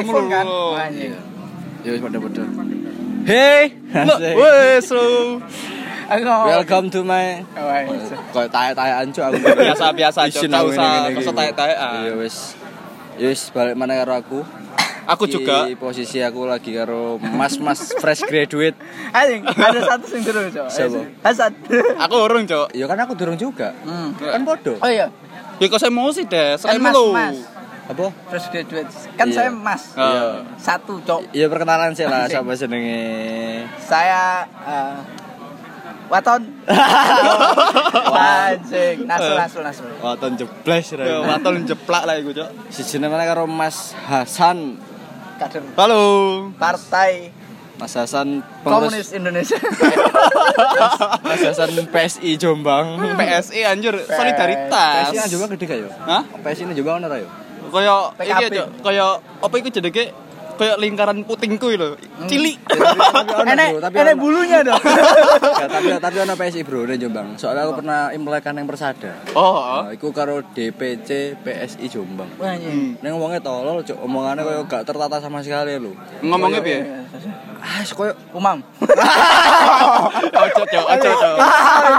iPhone kan. Anjing. Ya wis padha-padha. Hey. Wes, ngomong. welcome to my iya. Kayak tayak-tayakan cuk aku. Biasa-biasa, Cuk. Isin Tak aku usah- usah tayak-tayakan. Iya wis. Ya wis balik mana karo aku. Aku juga. Di posisi aku lagi karo mas-mas fresh graduate. Anjing, ada satu sing seru, Cok. Siapa? Hasan. Aku urung, Cuk. Ya kan aku durung juga. Hmm. Kan podo. Oh iya, Ya kok saya emosi deh, kan saya Mas, lu. Mas. Apa? Fresh graduate. Kan Iya. saya Mas. Iya. Satu, Cok. Ya perkenalan sih lah siapa jenenge. Saya eh, Waton. Anjing, nasul nasul nasul. Waton jebles Ya, waton jeplak lah iku, Cuk. Si jenenge mana karo Mas Hasan. Kader Halo. Partai Mas Hasan Komunis Indonesia. Mas Hasan PSI Jombang. PSI anjir, solidaritas. PSI Jombang gede gak yo? Hah? PSI Jombang ono ra yo? Kaya iki Cuk, kaya apa iku jenenge? Kaya lingkaran putingku lho. Cilik. Enek tapi enek bulunya dong. Ya, tapi tapi ono PSI bro nang Jombang. Soalnya aku pernah imlek nang Persada. Oh, Nah, iku karo DPC PSI Jombang. Wah, anjing. Neng ngomongnya tolol, cok. Omongannya kayak gak tertata sama sekali lho. ngomongnya piye? Ah, koyo Umam. Ojo, Cuk, ojo, Cuk.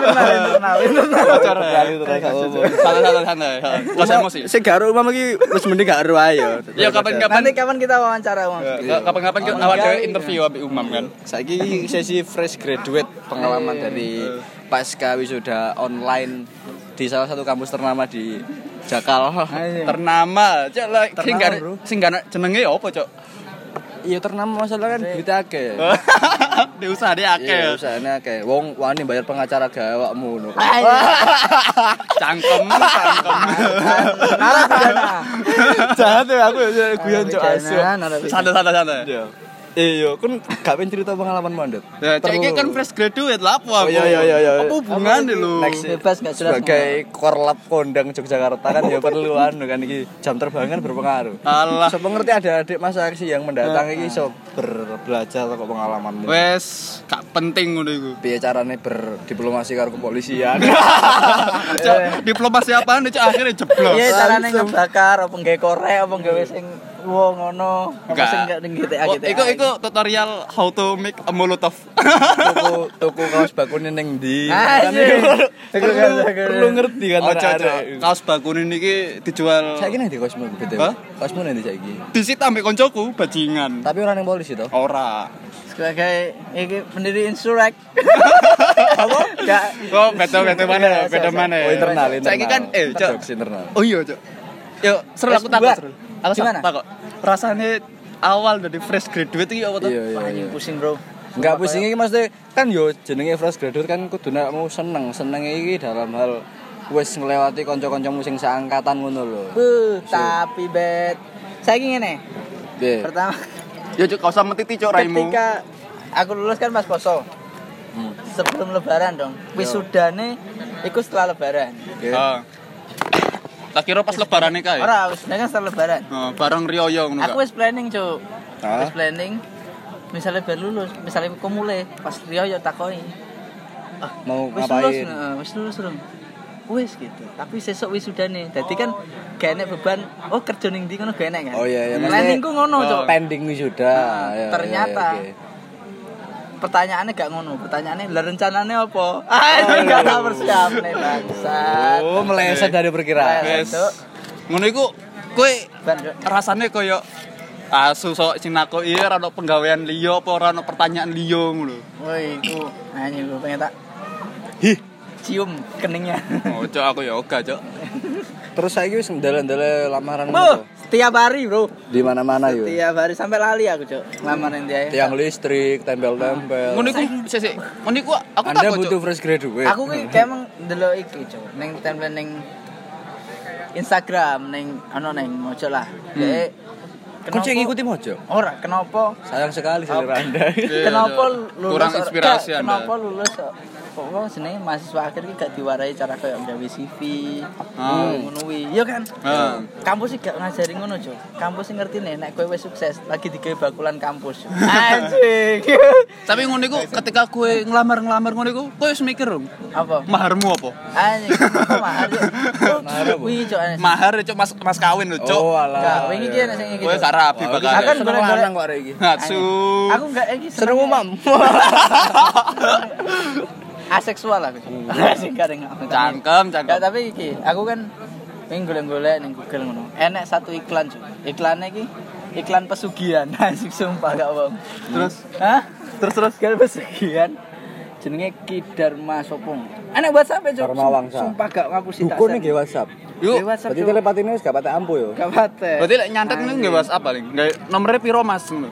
Internal, internal, internal. Ojo, santai, santai, usah emosi. Sing gak umam iki wis mending gak ero ayo. Ya kapan-kapan Nanti kapan kita wawancara, Umam? Ya, kapan-kapan kita awal dhewe interview ambek Umam kan. Saiki sesi fresh graduate pengalaman dari pasca wisuda online di salah satu kampus ternama di Jakal. Ternama, Cuk, lah sing Ternama, gak bro. sing gak jenenge apa, Cuk? Iya ternama masalah kan duitnya akeh. Di usaha dia Iya, akeh. usahane akeh. Wong wani bayar pengacara gawe awakmu ngono. Cangkem, cangkem. Narapidana. Jahat ya aku ya guyon cok asu. Santai, santai, santai. Iya, kan gak pengen cerita pengalaman mandek. Ya, cek iki kan fresh graduate lah Oh, apa aku. iya, iya, iya, iya. Apa hubungan deh lu? Next Bebas gak jelas. sebagai korlap kondang Yogyakarta kan ya perlu anu kan iki jam terbang kan berpengaruh. Alah. So pengerti ada adik masa aksi yang mendatang iki iso berbelajar kok pengalamanmu. Wes, gak penting ngono iku. Piye carane berdiplomasi karo kepolisian. Diplomasi apaan cok akhirnya jeblos. Iya, carane ngebakar apa nggawe korek apa nggawe sing wo ngono. Apa sing gak ning GTA Oh, GTA. Iku iku tutorial how to make a molotov. tuku tuku kaos bakune ning ndi. Kan Anjing. itu perlu, perlu ngerti kan Ojo kaos bakune niki dijual Saiki nang di kosmo BTW. Hah? Kosmo nang di saiki. disita ambek koncoku bajingan. Tapi orang yang polisi toh. Ora. sebagai iki pendiri Insurek. Apa? Gak Oh, beda beda mana? Beda mana? Oh internal internal. Saiki kan eh cok. Internal. Oh iya cok. Yo, seru aku takut. Aku Gimana? takut. Rasanya awal dari fresh graduate iki apa tuh? Iya iya. anjing iya. pusing, Bro. Enggak pusing iki maksudnya kan yo jenenge fresh graduate kan kudu nek mau seneng. Seneng iki dalam hal wis nglewati kanca-kancamu sing seangkatan ngono lho. Uh, tapi bet. Saya ngene. Piye? Pertama, Ya cok, kau sama titi cok raimu. ketika aku lulus kan pas poso. Hmm. Sebelum lebaran dong. Wisudane iku setelah lebaran. Oke. Ah. Tak kira pas lebaran nih kae. Ora, wisudane kan setelah lebaran. Oh, bareng Rioyo ngono Aku wis planning, Cuk. Ah. Wis planning. Misalnya baru lulus, misalnya aku mulai pas Rio ya takoi. Ah, Mau wis lulus, ngapain? nah, wis lulus dong. Wis gitu. Tapi sesuk wisudane. Dadi kan gak enek beban, oh kerja ning ndi ngono gak enek kan. Oh iya iya Planningku ngono. Cuk. pending wisuda. Nah, Ya, ternyata. ya, oke. Pertanyaannya gak ngono. Pertanyaannya lah rencananya apa? Ah, itu gak tak persiap nih bangsat. Oh, meleset dari perkiraan. Cuk. Ngono iku kowe Cuk. rasane koyo asu sok sing nakoki ora ono penggawean liya apa ora ono pertanyaan liya ngono. Woi, itu anjing gue pengen tak Hih. cium keningnya. Oh, cok aku ya oga, cok. Terus saiki wis ndalan-ndalan lamaran ngono. Setiap hari, Bro. Di mana-mana yo. Setiap hari sampai lali aku, Cuk. Lamaran dia. Tiang listrik, tempel-tempel. Ngono iku sik sik. Ngono iku aku Anda takut, butuh cok. fresh graduate. Aku ki kayak emang delok iki, Cuk. Ning timeline ning Instagram ning ano ning mojo lah. Dek. Kau cek ngikuti mojo? Ora, kenapa? Sayang sekali selera Anda. Iya, kenapa Cok. lulus Kurang inspirasi Anda. Kenapa lulus kok kok jenenge mahasiswa akhir ki gak diwarai cara kayak gawe CV. Ngono wi. Iya kan? Ah. Kampus sih gak ngajari ngono, Cuk. Kampus sih ngerti nih nek kowe wis sukses lagi digawe bakulan kampus. Anjing. Tapi ngono iku ketika kowe ngelamar-ngelamar ngono iku, kowe wis mikir dong. apa? Maharmu apa? Anjing, mahar ya? Mahar apa? Wih, Cuk. anjing. Mahar cok mas mas kawin lho, cok. Oh, alah. Wingi ki enek sing iki. Kowe gak gak rapi Wah, bakal. iki Akan seneng kok arek iki. Aku enggak iki Seneng umam. aseksual aku. Sing kadang aku. Cangkem, cangkem. tapi iki aku kan pengen golek-golek ning Google ngono. Enek satu iklan, Cuk. Iklannya iki iklan pesugihan. Asik sumpah gak bohong. Terus Hah? terus terus Iklan pesugihan. Jenenge Ki Dharma Sopong. Enek WhatsApp e, Cuk. Dharma Wangsa. Sumpah gak ngaku sih tak. Dukun share. iki WhatsApp. yuk. Berarti telepati ini wis gak patek ampuh yo. Gak pate. Berarti lek nyantet ini nggak WhatsApp paling. Nomornya piro Mas ngono.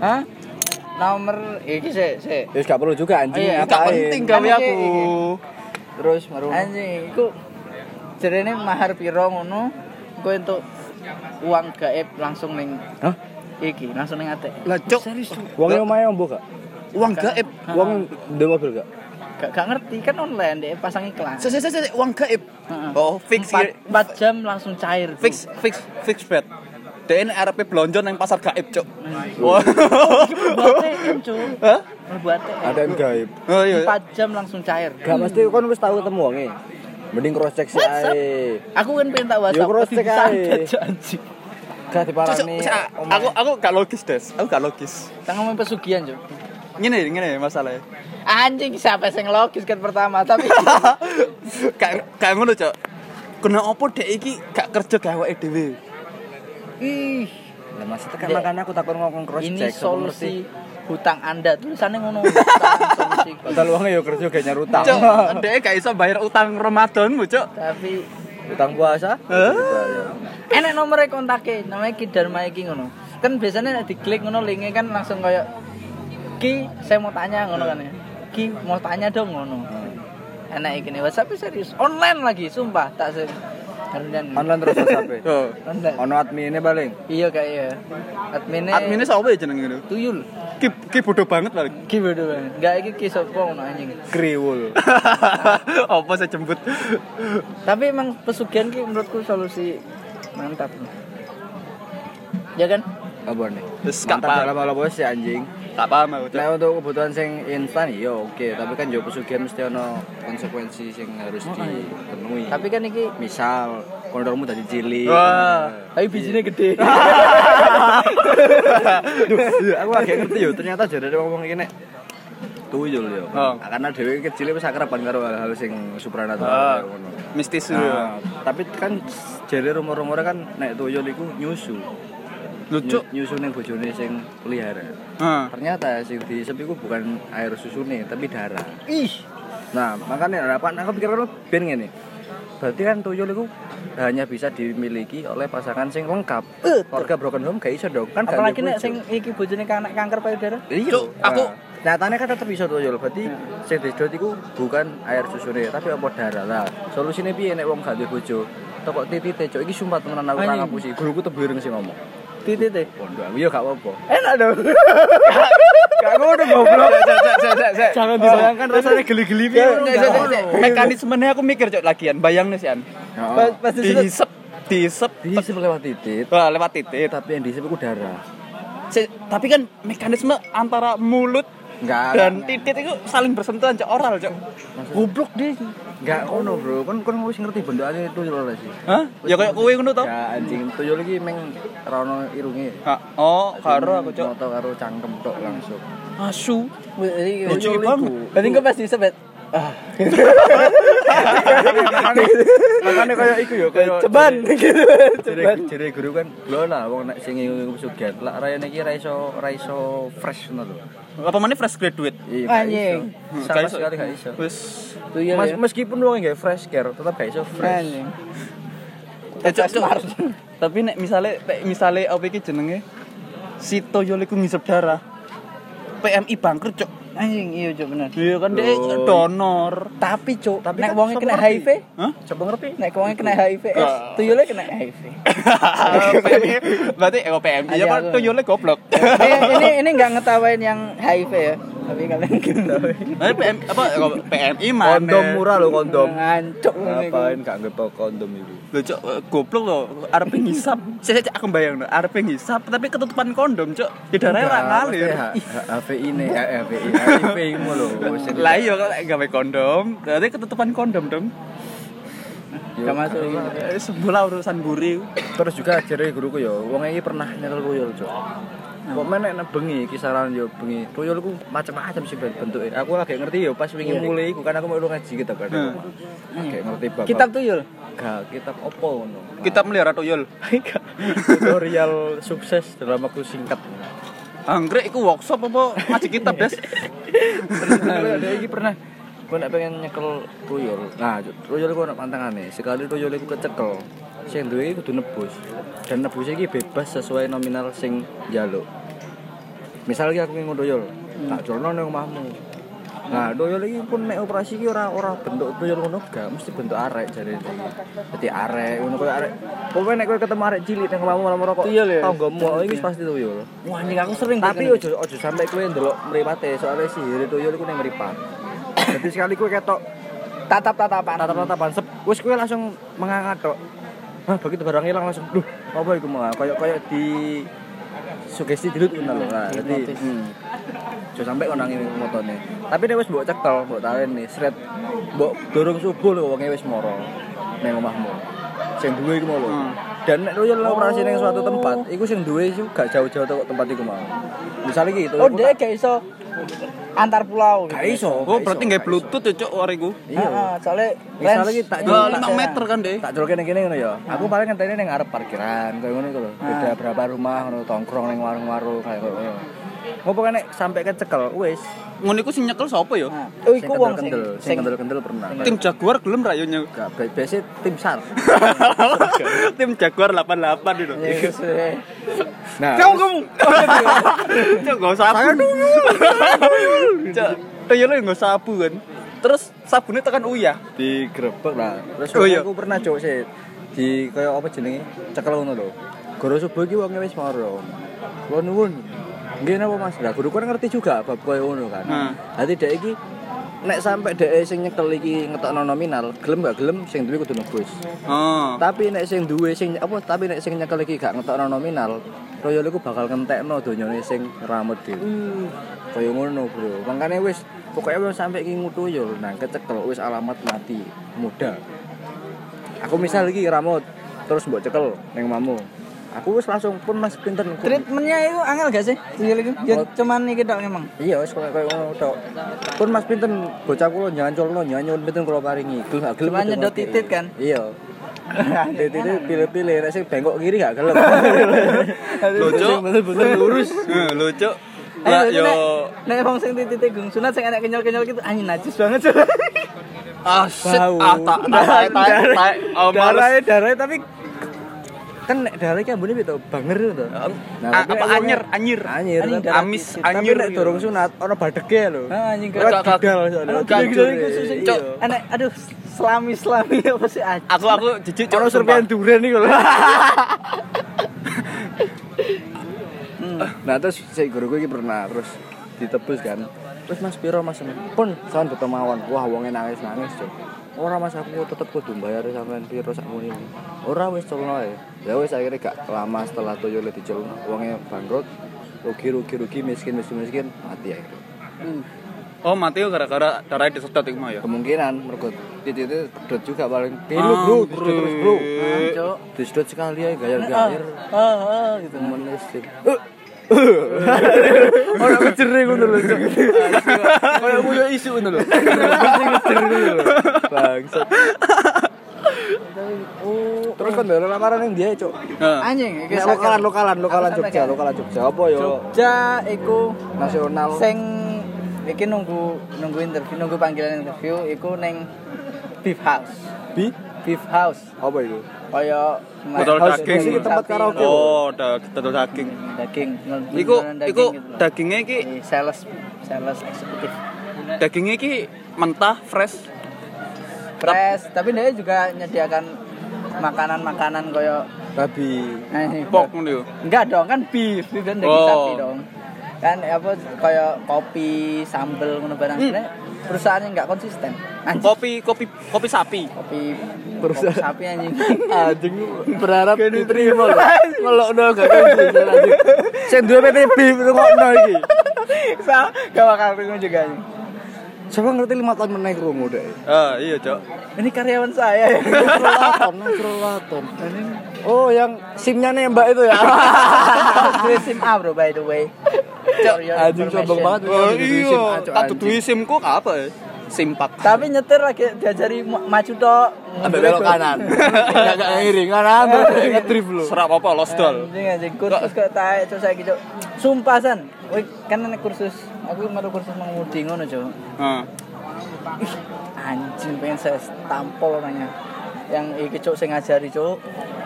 Hah? Nomor iki sik sik. Wis gak perlu juga anjing. Iya, Gak penting gawe aku. Terus maru. Anjing, iku jarene mahar piro ngono, kowe entuk uang gaib langsung ning Hah? iki, langsung ning ate. Lah cuk, Wong omahe ombo gak? uang gaib. Wong ndek mobil gak? Gak, gak ngerti kan online deh pasang iklan. Se se se se, uang gaib. Oh, fix Empat, empat jam langsung cair. Fix fix fix bet. DN RP blonjon yang pasar gaib, cuk. Wah. Hah? Buat. Ada yang gaib. Oh iya. Empat jam langsung cair. Gak mesti kon wis tau ketemu wonge. Mending cross check sih. Aku kan pengen tak WhatsApp. Ya, cross check ae. Gak diparani. aku aku gak logis, Des. Aku gak logis. Kita ngomong pesugihan, Cuk. Ngene ngene masalahnya. Anjing siapa yang logis kan pertama, tapi Gak gak ngono, cuk. Kena opo dek iki gak kerja gawe dhewe. Ih Lah maksudnya kan Dek, makanya aku takon ngomong cross ini check. solusi hutang Anda. Tulisannya ngono. Padahal wongnya yo kerja gak nyari utang. Dek gak iso bayar utang Ramadanmu, cuk. Tapi Utang puasa? enek nomornya kontake, namanya Ki Dharma iki ngono. Kan biasanya diklik ngono linknya kan langsung kayak Ki, saya mau tanya ngono kan ya. Ki, mau tanya dong ngono. Enak iki nih WhatsApp serius. Online lagi, sumpah tak sih. Kemudian Online terus WhatsApp. Tuh. online. Ono admin paling. Iya kayak iya. Adminnya Adminnya sapa ya jenenge ngono? tuyul. Ki ki bodoh banget paling. Ki bodoh banget. Enggak iki ki sopo ngono anjing. Kriwul. Apa saya jemput? Tapi emang pesugihan ki menurutku solusi mantap. Ya kan? Apa nih? Mantap dalam hal apa sih anjing? Gak paham aku. Nah untuk kebutuhan sing instan iya oke, tapi kan yo pesugihan mesti ono konsekuensi sing harus dipenuhi. Tapi kan iki misal kondormu tadi cilik. Wah. tapi bijinya gede. Duh, aku agak ngerti yo, ternyata jadi ngomong iki nek tuyul yo. Oh. Karena dhewe kecil wis akraban karo hal-hal sing supranatural ngono. Mistis Nah, tapi kan jare rumor-rumore kan nek tuyul iku nyusu. Lucu. Nyu- Nyusu ning bojone sing pelihara. Heeh. Ternyata sing diisep iku bukan air susune tapi darah. Ih, Nah, makanya apa aku pikir kan ben ngene. Berarti kan tuyul itu hanya bisa dimiliki oleh pasangan sing lengkap. Keluarga broken home gak iso dong. Kan apalagi nek sing iki bojone kan kanker payudara. Iya, aku- Nah, nyatanya kan tetep iso tuyul. Berarti sing disedot iku bukan air susune, tapi apa darah lah. Solusine piye nek wong gak duwe bojo? Tokok titite, cuk iki sumpah temenan aku Anjing. ngapusi. Guruku tebireng sing ngomong. Titit e. Pondok aku ya gak apa-apa. Enak dong. Gak ngono goblok. Jangan Dibayangkan rasanya geli-geli. Mekanismenya aku mikir cok lagian bayang nih sih an. Pas. Dihisep, dihisep, Dihisep lewat titit, wah lewat titik. tapi yang dihisep itu darah. Tapi kan mekanisme antara mulut Enggak. dan titik itu saling bersentuhan cok oral cok. goblok deh. Enggak ngono, Bro. Kon kon wis ngerti bendane tuyul ora sih? Hah? Ya kayak kue ngono tau? Ya anjing tuyul iki meng ora ono irunge. Ha, Oh, karo aku cok. Moto karo cangkem tok langsung. Asu. Lucu banget. Berarti kau pas disebut. Ah, Makane kaya iku ya kaya ceban gitu. Jere guru kan, lho lah wong nek sing ngingu pesugihan, lak rayane iki ra iso ra iso fresh ngono lho. Apa mana fresh graduate? Iya, gak Anjing. iso. Sama sekali gak iso. Wis. Tuyul Mas, ya. meskipun wong nggak fresh care, tetap gak iso fresh. Anjing. Eh, cok. Tapi nek misale nek misale apa iki jenenge? Si Toyol iku ngisep darah. PMI bangkrut cok. Anjing iya cuk bener. Iya kan dia donor. Tapi cuk, Tapi nek kan kena? HIV, Hah? Coba ngerti? nek wongnya kena HIV, eh, Ah. tuyulnya kena HIV. Berarti eh PMI ya Aja Pak. Toyolnya goblok. ini ini ini nggak ngetawain yang HIV ya, tapi kalian ketawain. Tapi PM apa PMI mana? Kondom murah lho kondom. Ngancuk Ngapain gak ngetok kondom itu? Lho cok eh, goblok loh. Arep ngisap. Saya cek aku bayang loh. Arep ngisap tapi ketutupan kondom cok. Di darahnya ora ngalir. HVI ini, HVI, HIV mu lho. Lah iya kalau gawe kondom, berarti ketutupan kondom dong. Gak masuk. Eh, sebelah urusan buri. Terus juga jare guruku ya, wong iki pernah nyekel tuyul, Cuk. Kok menek nek bengi kisaran yo bengi. Tuyul ku macam-macam sih ben- bentuknya. Aku lagi ngerti yo pas wingi mulai iku kan aku mau ngaji gitu kan. Kayak ngerti bapak. Kitab tuyul. gak kitab opo ngono. Kita melihara tuyul. Tutorial sukses dalam waktu singkat. Anggrek iku workshop apa ngaji kitab, Des? Ada iki pernah gue pengen nyekel tuyul. Nah, tuyul ku ana pantangane. Sekali tuyul iku kecekel, sing duwe kudu nebus. Dan nebus iki bebas sesuai nominal sing njaluk. Misal iki aku pengen tuyul, tak colno ning omahmu. Nah, tuyul iki pun nek operasi iki ora ora bentuk tuyul ngono gak mesti bentuk arek jare iki. Dadi arek ngono koyo arek. Pokoke nek kowe ketemu arek cilik ning omahmu malam rokok. Tanggamu oh, iki pasti tuyul. Wah, anjing aku sering Tapi ojo ojo sampai kowe ndelok mripate, soalnya sihir tuyul iku ning mripat. Jadi sekali kowe ketok tatap-tatapan. tatap-tatapan wis kowe langsung mengangkat tok. Hah, begitu barang hilang langsung, duh, apa iku mau? Kayak kayak di sugesti dilut ngono lho. Nah, jadi hmm. Sampai kon nangis motone. Tapi nek wis mbok cekel, mbok nih, sret mbok dorong subuh lho wonge wis moro ning omahmu. Sing duwe iku lho. Hmm. Dan nek tuyul operasi ning suatu tempat, iku sing duwe iku gak jauh-jauh teko tempat iku mau. Misalnya gitu. Oh, dia gak iso antar pulau gitu. Gak iso. Oh, berarti nggak gak bluetooth ya, Cuk, ora iku. Iya. Heeh, soalnya Misalnya range- kita tak Dua jual- lima meter kan, Deh. tak jolke ning kene ngono ya. Aku paling ngenteni ning ngarep parkiran koyo ngono iku lho. Beda Ah. berapa rumah ngono tongkrong ning warung-warung kayak ngono. Ngopo kan nek sampai kecekel wis. Ngono iku sing nyekel sapa ya? Nah, oh iku wong sing kendel, sing kendel-kendel pernah. Tim Jaguar gelem ra yo nyek. Gak bi- biasa tim SAR. Tim Jaguar 88 itu. Ya, iku sih. Nah, Kamu kamu. Cuk, enggak sabu. Cuk, tuyul enggak sabu kan. Terus sabune tekan uyah. digrebek lah. Terus Oh, iya. aku pernah cok sih di kayak apa jenenge cekel ngono lho. Guru subuh iki wong wis moro. Kula nuwun. Nggih napa Mas? Lah guru kan ngerti juga bab koyo ngono kan. Hmm. Dadi dek iki nek sampai dek sing nyekel iki ngetokno nominal, gelem gak gelem sing duwe kudu nebus. Oh. Tapi nek sing duwe sing apa tapi nek sing nyekel iki gak ngetokno nominal, royal iku bakal ngentekno donyane sing ramut dhewe. Kaya ngono, Bro. Makane wis pokoknya wis sampai iki ngutuyul, nah kecekel wis alamat mati muda. Aku misal iki ramut terus mbok cekel ning mamu. Aku wis langsung pun Mas pinter. Treatmentnya itu angel gak sih? Tuyul itu? Ya cuman iki tok emang. Iya, wis koyo koyo ngono tok. Pun Mas pinten bocah kula jangan colno, jangan nyuwun pinten kula paringi. Gelem gak gelem. Nyedot titit kan? Iya. Titit itu pilih-pilih, nek sing bengkok kiri gak gelem. Lucu. Lurus. Lucu. Eh, Lah yo nek wong sing titite gung sunat sing enek kenyal-kenyal gitu anjing najis banget. Asit Bau. ah tak tak tak oh darahnya darahnya tapi kan darahnya kan ambune piye to banger to Ah, tapi apa Anjing tapi- darah Amis, titit. tapi anyir. nek durung sunat ono badege lho Ah, anjing Ora Gak- gak- didal. Enek aduh selami-selami apa sih anjing? Aku aku jijik Cuk, serpian duren iku lho. Nah terus si guruku iki pernah terus ditebus kan. Terus Mas piro Mas? Pun sawan beto mawon. Wah wonge nangis-nangis, Cuk. Ora Mas aku tetep kudu bayar sampean piro sak muni. Ora wis celno ae. Ya wis akhirnya gak lama setelah tuyul dicelno wonge bangkrut. Rugi rugi rugi miskin miskin miskin mati akhirnya. Oh, mati gara-gara darahnya disedot iku mah ya. Kemungkinan mergo titik itu pedot juga paling. Pilu Ah, bro, terus terus bro. Ah. Disedot sekali aja gayar-gayar. Ah, ah, gitu. temen listrik Ora kecere ngono lho. Kayak punya isu ngono lho. Bangsat. Oh, terus kan dari lamaran yang dia. Heeh. Anjing, Nek lokalan, lokalan, lokalan Jogja, lokalan Jogja. Apa yo? Jogja iku Nasional. sing iki nunggu nunggu interview nunggu panggilan interview iku ning beef house Bi? beef house Apa itu? Kaya Botol House daging. musik tempat karaoke. Oh, da dodol daging. daging Iku iku gitu loh. dagingnya iki Di sales sales eksekutif dagingnya iki mentah fresh. fresh tapi dia juga menyediakan makanan-makanan kaya Babi. nah, ini, Pork ngono enggak dong kan beef beef kan daging Oh. sapi dong kan apa kaya kopi sambel ngono barang Sebenarnya perusahaannya enggak konsisten anjing Kopi kopi kopi sapi. kopi Perusahaan. kopi sapi anjing Anjing berharap diterima lho. Ngelokno gak konsisten anjing. Sing duwe PTB ngono iki. Sa, gak bakal bingung juga anjing. Siapa ngerti lima tahun meneh krungu deh. Ah, iya, Cok. Ini karyawan saya ya. Nasrulaton, Nasrulaton. Oh, yang simnya nih Mbak itu ya. Gue SIM A bro by the way. Cok, For your anjing sombong banget. Oh, iya. SIM A, Cok, Tak anjing. duduhi SIM-ku apa ya? Simpak. Tapi nyetir lagi diajari ma- maju tok. Ambil belok kanan. Enggak enggak ngiri kanan terus ngedrift lu. Serap apa lost doll. Anjing anjing kursus kok taek cok saya gitu. Sumpah san. Wih, kan nek kursus aku baru kursus mengemudi ngono cok. Heeh. Ih, anjing pengen saya tampol orangnya. Yang iki cok saya ngajari cok.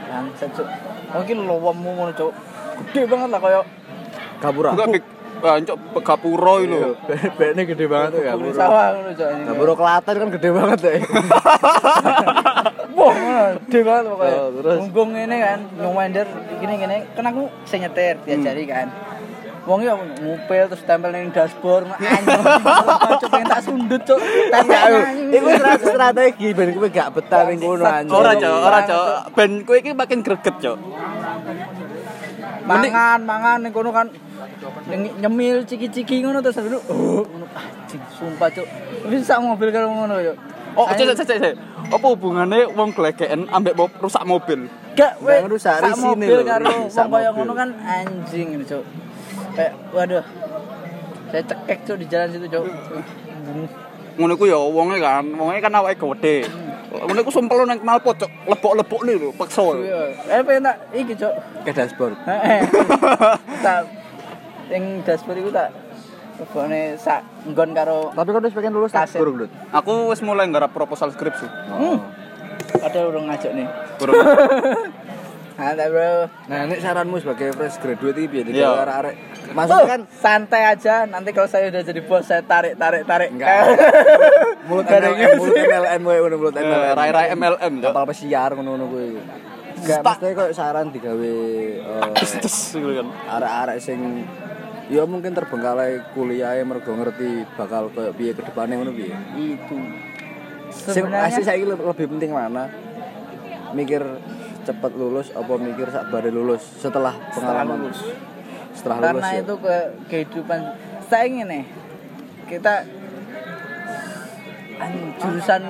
Yang cok. Mungkin lowemu ngono cok. Gede banget lah koyo Gapura. Enggak big Bancok Gapuro itu. Bene gede banget tuh Gapura. sawah ngono cok. Gapura Klaten kan gede banget deh. Wah, gede banget pokoknya. Oh, terus? Mumpung ini kan, ngomender gini gini, kan aku sing nyetir diajari kan. Wong ya ngupil terus tempel ning dashboard, mah anjing. Cuk pengen tak sundut, cuk. Tempel. Iku strategi ben kowe gak betah ning kono anjing. Ora, Cok, ora, Cok. Ben kowe iki makin greget, Cok. mangan, mangan ning kono kan nyemil ciki-ciki ngono terus dulu. Oh, ngono anjing, sumpah, cuk. Bisa mobil karo ngono, cuk. Oh, cek cek cek. cek. Apa hubungannya wong glegeken ambek rusak mobil? Gak, weh, Jangan rusak sak mobil lho, karo wong kaya ngono kan anjing gitu, Cuk. Kayak waduh. Saya cekek Cuk di jalan situ, Cuk. Ngono ku ya wonge kan, wonge kan awake gede. Ngono ku sumpel nang knalpot, Cok. Lebok-lebok nih lho, paksa. Eh pengen tak iki, Cuk. Ke dashboard. Heeh. Yang dashboard iku tak lebokne sak nggon karo Tapi kau udah pengen lulus tak Kaset. burung, Dut. Aku wis mulai nggarap proposal skripsi. Hmm. Ada urung ngajak nih. Burung. Ada, Bro. Nah, ini saranmu sebagai fresh graduate biar Iya. jadi arek-arek. Oh, Maksudnya kan santai aja. Nanti kalau saya udah jadi bos, saya tarik, tarik, tarik. Enggak. mulut Gak ada MLM, mulut MLM ngono mulut Eh, MLM. Rai-rai MLM, Cok. Kapal pesiar ngono-ngono kuwi. Enggak, Stak. mesti kok saran digawe Tes kan. arek-arek sing ya mungkin terbengkalai kuliah mergo ngerti bakal koyo piye ke depannya ngono piye. Itu. Sing Sebenarnya asli saiki le- lebih penting mana? Mikir cepet lulus apa mikir sak bare lulus setelah setelah pengalaman lulus. setelah lulus karena ya? itu ke kehidupan saya ingin nih kita an- jurusan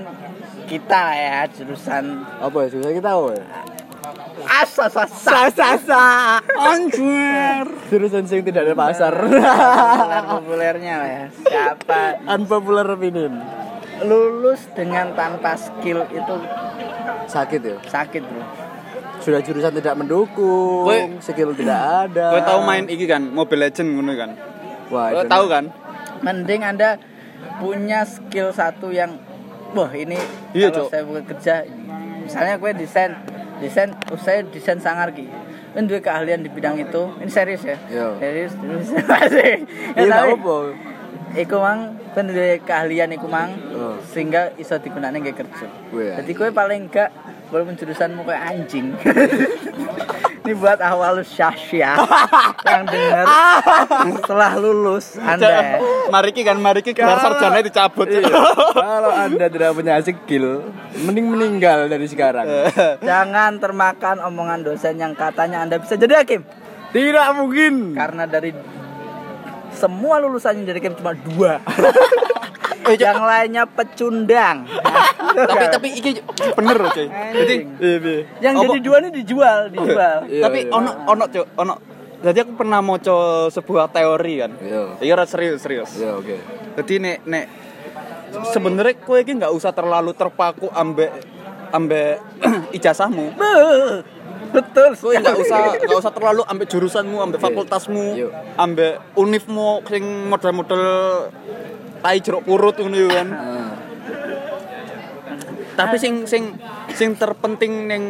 kita ya jurusan apa ya susah kita tahu ya asa asa asa Anjir. jurusan sing tidak ada pasar. Populer populernya lah ya siapa? Unpopular opinion. Lulus dengan tanpa skill itu sakit ya? sakit bro. Sudah jurusan tidak mendukung Kowe- skill tidak ada. Kowe tahu main iki kan, Mobile Legend ngono kan? wah itu tahu kan? mending anda punya skill satu yang wah ini Iya, kalau Cok. saya buat kerja misalnya gue desain desain saya desain sangar ki. Kan dua keahlian di bidang itu. Ini serius ya? Iya. serius masih. Ya, tapi apa iku mang kan dua keahlian iku mang Oh. sehingga iso digunakan gak kerja. Jadi gue paling enggak walaupun jurusanmu kayak anjing ini buat awal syasya yang dengar setelah lulus anda Mari ki kan, mari ki gelar sarjana dicabut. Iya. kalau anda tidak punya skill mending meninggal dari sekarang Jangan termakan omongan dosen yang katanya Anda bisa jadi hakim. tidak mungkin Karena dari semua lulusan yang jadi hakim cuma dua. Eh, yang lainnya pecundang. tapi tapi iki bener loh, cuy. Jadi Anjing. yang Apa? jadi dua ini dijual, dijual. Iya, tapi iya. ono ono Cuk, ono. Jadi aku pernah maca sebuah teori kan. Iya. Iya serius, serius. ya oke Jadi nek nek sebenarnya kowe iki nggak usah terlalu terpaku ambek ambek ijazahmu. Betul. Kowe nggak usah nggak usah terlalu ambek jurusanmu, ambek fakultasmu, Iya. ambek unifmu sing model-model tai jeruk purut ngono yo kan. Tapi sing sing sing terpenting ning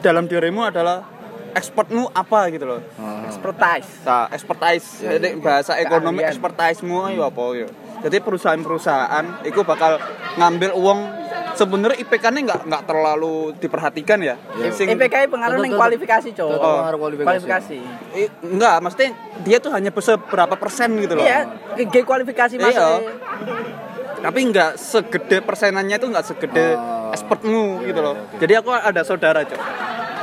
dalam dirimu adalah expertmu apa gitu loh. ah. Expertise. Nah, expertise, Iya, jadi bahasa ekonomi expertise-mu ayo apa yo. Jadi perusahaan-perusahaan itu bakal ngambil uang sebenarnya IPK-nya nggak nggak terlalu diperhatikan ya. Iya. Sing- IPK pengaruh ning tuh, kualifikasi, tuh, pengaruh kualifikasi. Kualifikasi. I- enggak, maksudnya dia tuh hanya seberapa persen gitu loh. Iya, G kualifikasi Iya. masuk. Tapi nggak segede persenannya itu nggak segede Oh. expertmu gitu loh. iya, oke. Jadi aku ada saudara, Cok.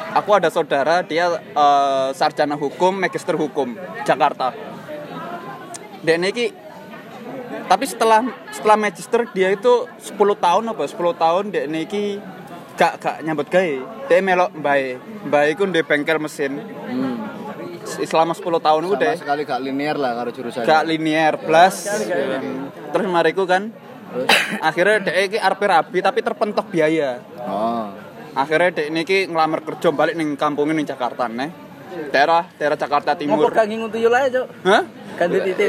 Aku ada saudara dia eh, sarjana hukum, magister hukum Jakarta. Dan ini tapi setelah setelah magister dia itu 10 tahun apa? 10 tahun dia niki gak gak nyambut gawe. Dia melok mbae. Mbae iku ndek bengkel mesin. Hmm. selama 10 tahun Sama deh sekali gak linear lah karo jurusan. gak linear plus terus mariku kan Terus? akhirnya dia iki arep rabi tapi terpentok biaya. Oh. akhirnya dek niki ngelamar kerja balik ning kampungnya ning Jakarta nih daerah daerah Jakarta Ngopo Timur gak ngingun tuyul ae, Cuk? Hah? Ganti titik.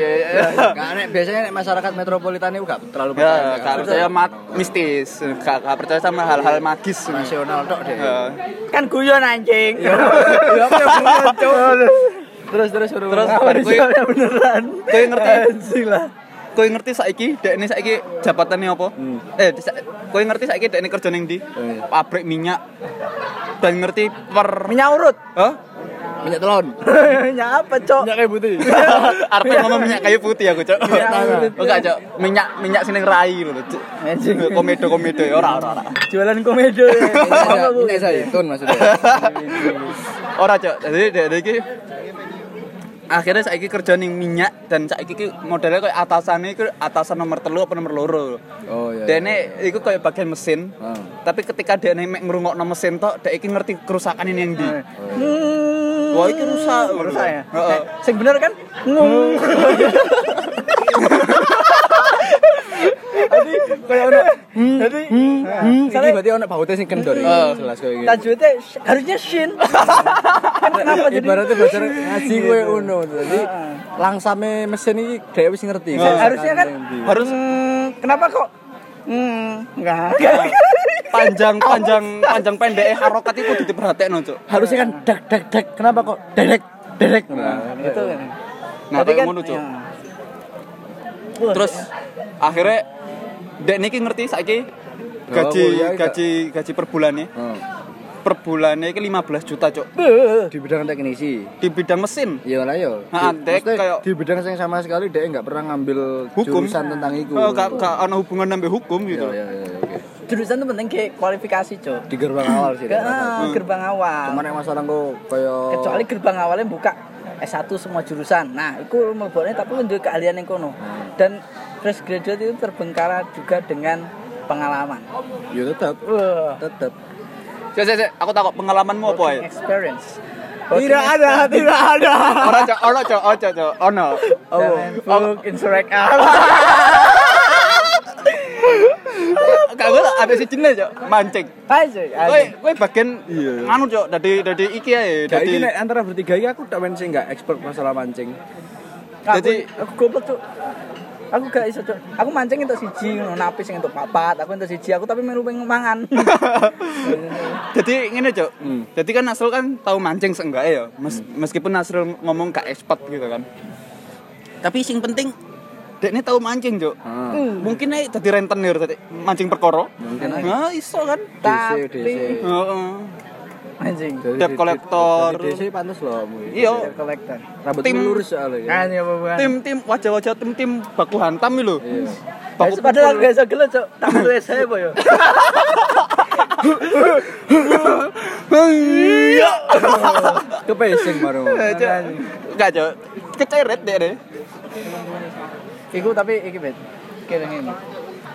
Gak nek biasanya nek masyarakat metropolitan itu gak terlalu Ya, percaya. gak percaya mat mistis, gak, gak percaya sama hal-hal magis. nasional tok deh. Ya. Kan guyon anjing. Ya apa guyon? Terus terus Terus Terus beneran. Kowe ngerti? Anjing lah. Kowe ngerti saiki dek ini saiki jabatannya apa? Eh, di sa- kowe ngerti saiki dek ini kerja ning ndi? Eh. Pabrik minyak. Dan ngerti per Minyak urut. Hah? Minyak telon. Minyak apa, Cok? Minyak kayu putih. Arep ngomong minyak kayu putih aku, Cok. Oh, enggak, Cok. Minyak minyak sini rai lho, Cok. Komedo-komedo ya ora ora ora. Jualan komedo. ya. Minyak zaitun maksudnya. Ora, Cok. Jadi dek iki akhirnya saiki kerja ning minyak dan saiki ki modelnya kayak atasannya itu atasan nomor telu apa nomor loro. Oh iya. Dene iku kayak bagian mesin. Oh. Tapi ketika dia mek ngrungokno mesin tok, dek iki ngerti kerusakan ini yang di. Hmm. Wah, iki rusak. Rusak ya? Heeh. Eh, Sing bener kan? Ngung. Jadi kayak ono. Jadi Iki Soalnya berarti ono bautnya sing kendor iki. Jelas kayak gitu. tajwidnya harusnya shin. Kan Kenapa jadi? Ibaratnya belajar ngaji kowe ngono. Jadi langsame mesin iki dhewe wis ngerti. harusnya kan Harus Hmm, kenapa kok? Hmm, enggak. panjang panjang panjang pendek harokat itu diperhatekno, Cuk. harusnya kan dak dak dak. Kenapa kok derek derek? Nah, kan. Nah, Jadi kayak ngono, Cuk. ya. Wah, Terus akhirnya dek niki ngerti saiki gaji iya, iya. gaji gaji per bulannya. Oh. Per bulannya iki 15 juta. Beuh. Di bidang teknisi. Di bidang mesin. Iya lah yo. Nah, Di- Dek, maksudnya kayak- di bidang yang sama sekali dia nggak pernah ngambil Hukum jurusan tentang itu. Oh, gak gak ana hubungan nambah hukum Iya gitu. iya iya oke. Jurusan tuh penting kayak kualifikasi, Cok. Di gerbang awal sih. Ah, gerbang awal. Cuman yang masalah kok kayak kecuali gerbang awalnya buka S1 semua jurusan. Nah, itu mlebone tapi menduwe keahlian yang kono. Dan fresh graduate itu terbengkalai juga dengan pengalaman. ya tetap Wah, tetap. Cek cek cek, aku takut pengalamanmu apa ya? experience. Tidak ada, tidak ada. Ora cok, ora cok, oh cok, cok, ono. Jangan book insurek Gak gue ada si jenis cok, mancing. Aja, Kowe kowe bagian anu cok, dari dari iki ae, Jadi dari nek antara bertiga ini aku tak sih nggak expert masalah mancing. Jadi aku goblok tuh. Aku gak iso, Cuk. Aku mancing entuk siji ngono, napi sing entuk papat, aku entuk siji, aku tapi melu pengen mangan. Jadi ngene cok, Hmm. jadi kan Nasrul kan tahu mancing seenggak ya, Mes- meskipun Nasrul ngomong gak expert gitu kan. Tapi sing penting Dek ini tahu mancing, Cok. Hmm. Mungkin aja jadi rentenir tadi mancing perkara. Mungkin aja. Nah, iso kan. DC, Tapi DC. Heeh. Anjing. Collector. dari DC pantas loh. Iya, kolektor. Rambut Tim- lurus soalnya. Kan ya apa tim-tim wajah-wajah tim-tim baku hantam lho. Iya. Baku Padahal aku gak iso gelo. Tak perlu saya apa ya? Iya. Kepesing baru. Enggak, Cok. Keceret deh deh. Iku tapi iki bet. Kira ngene.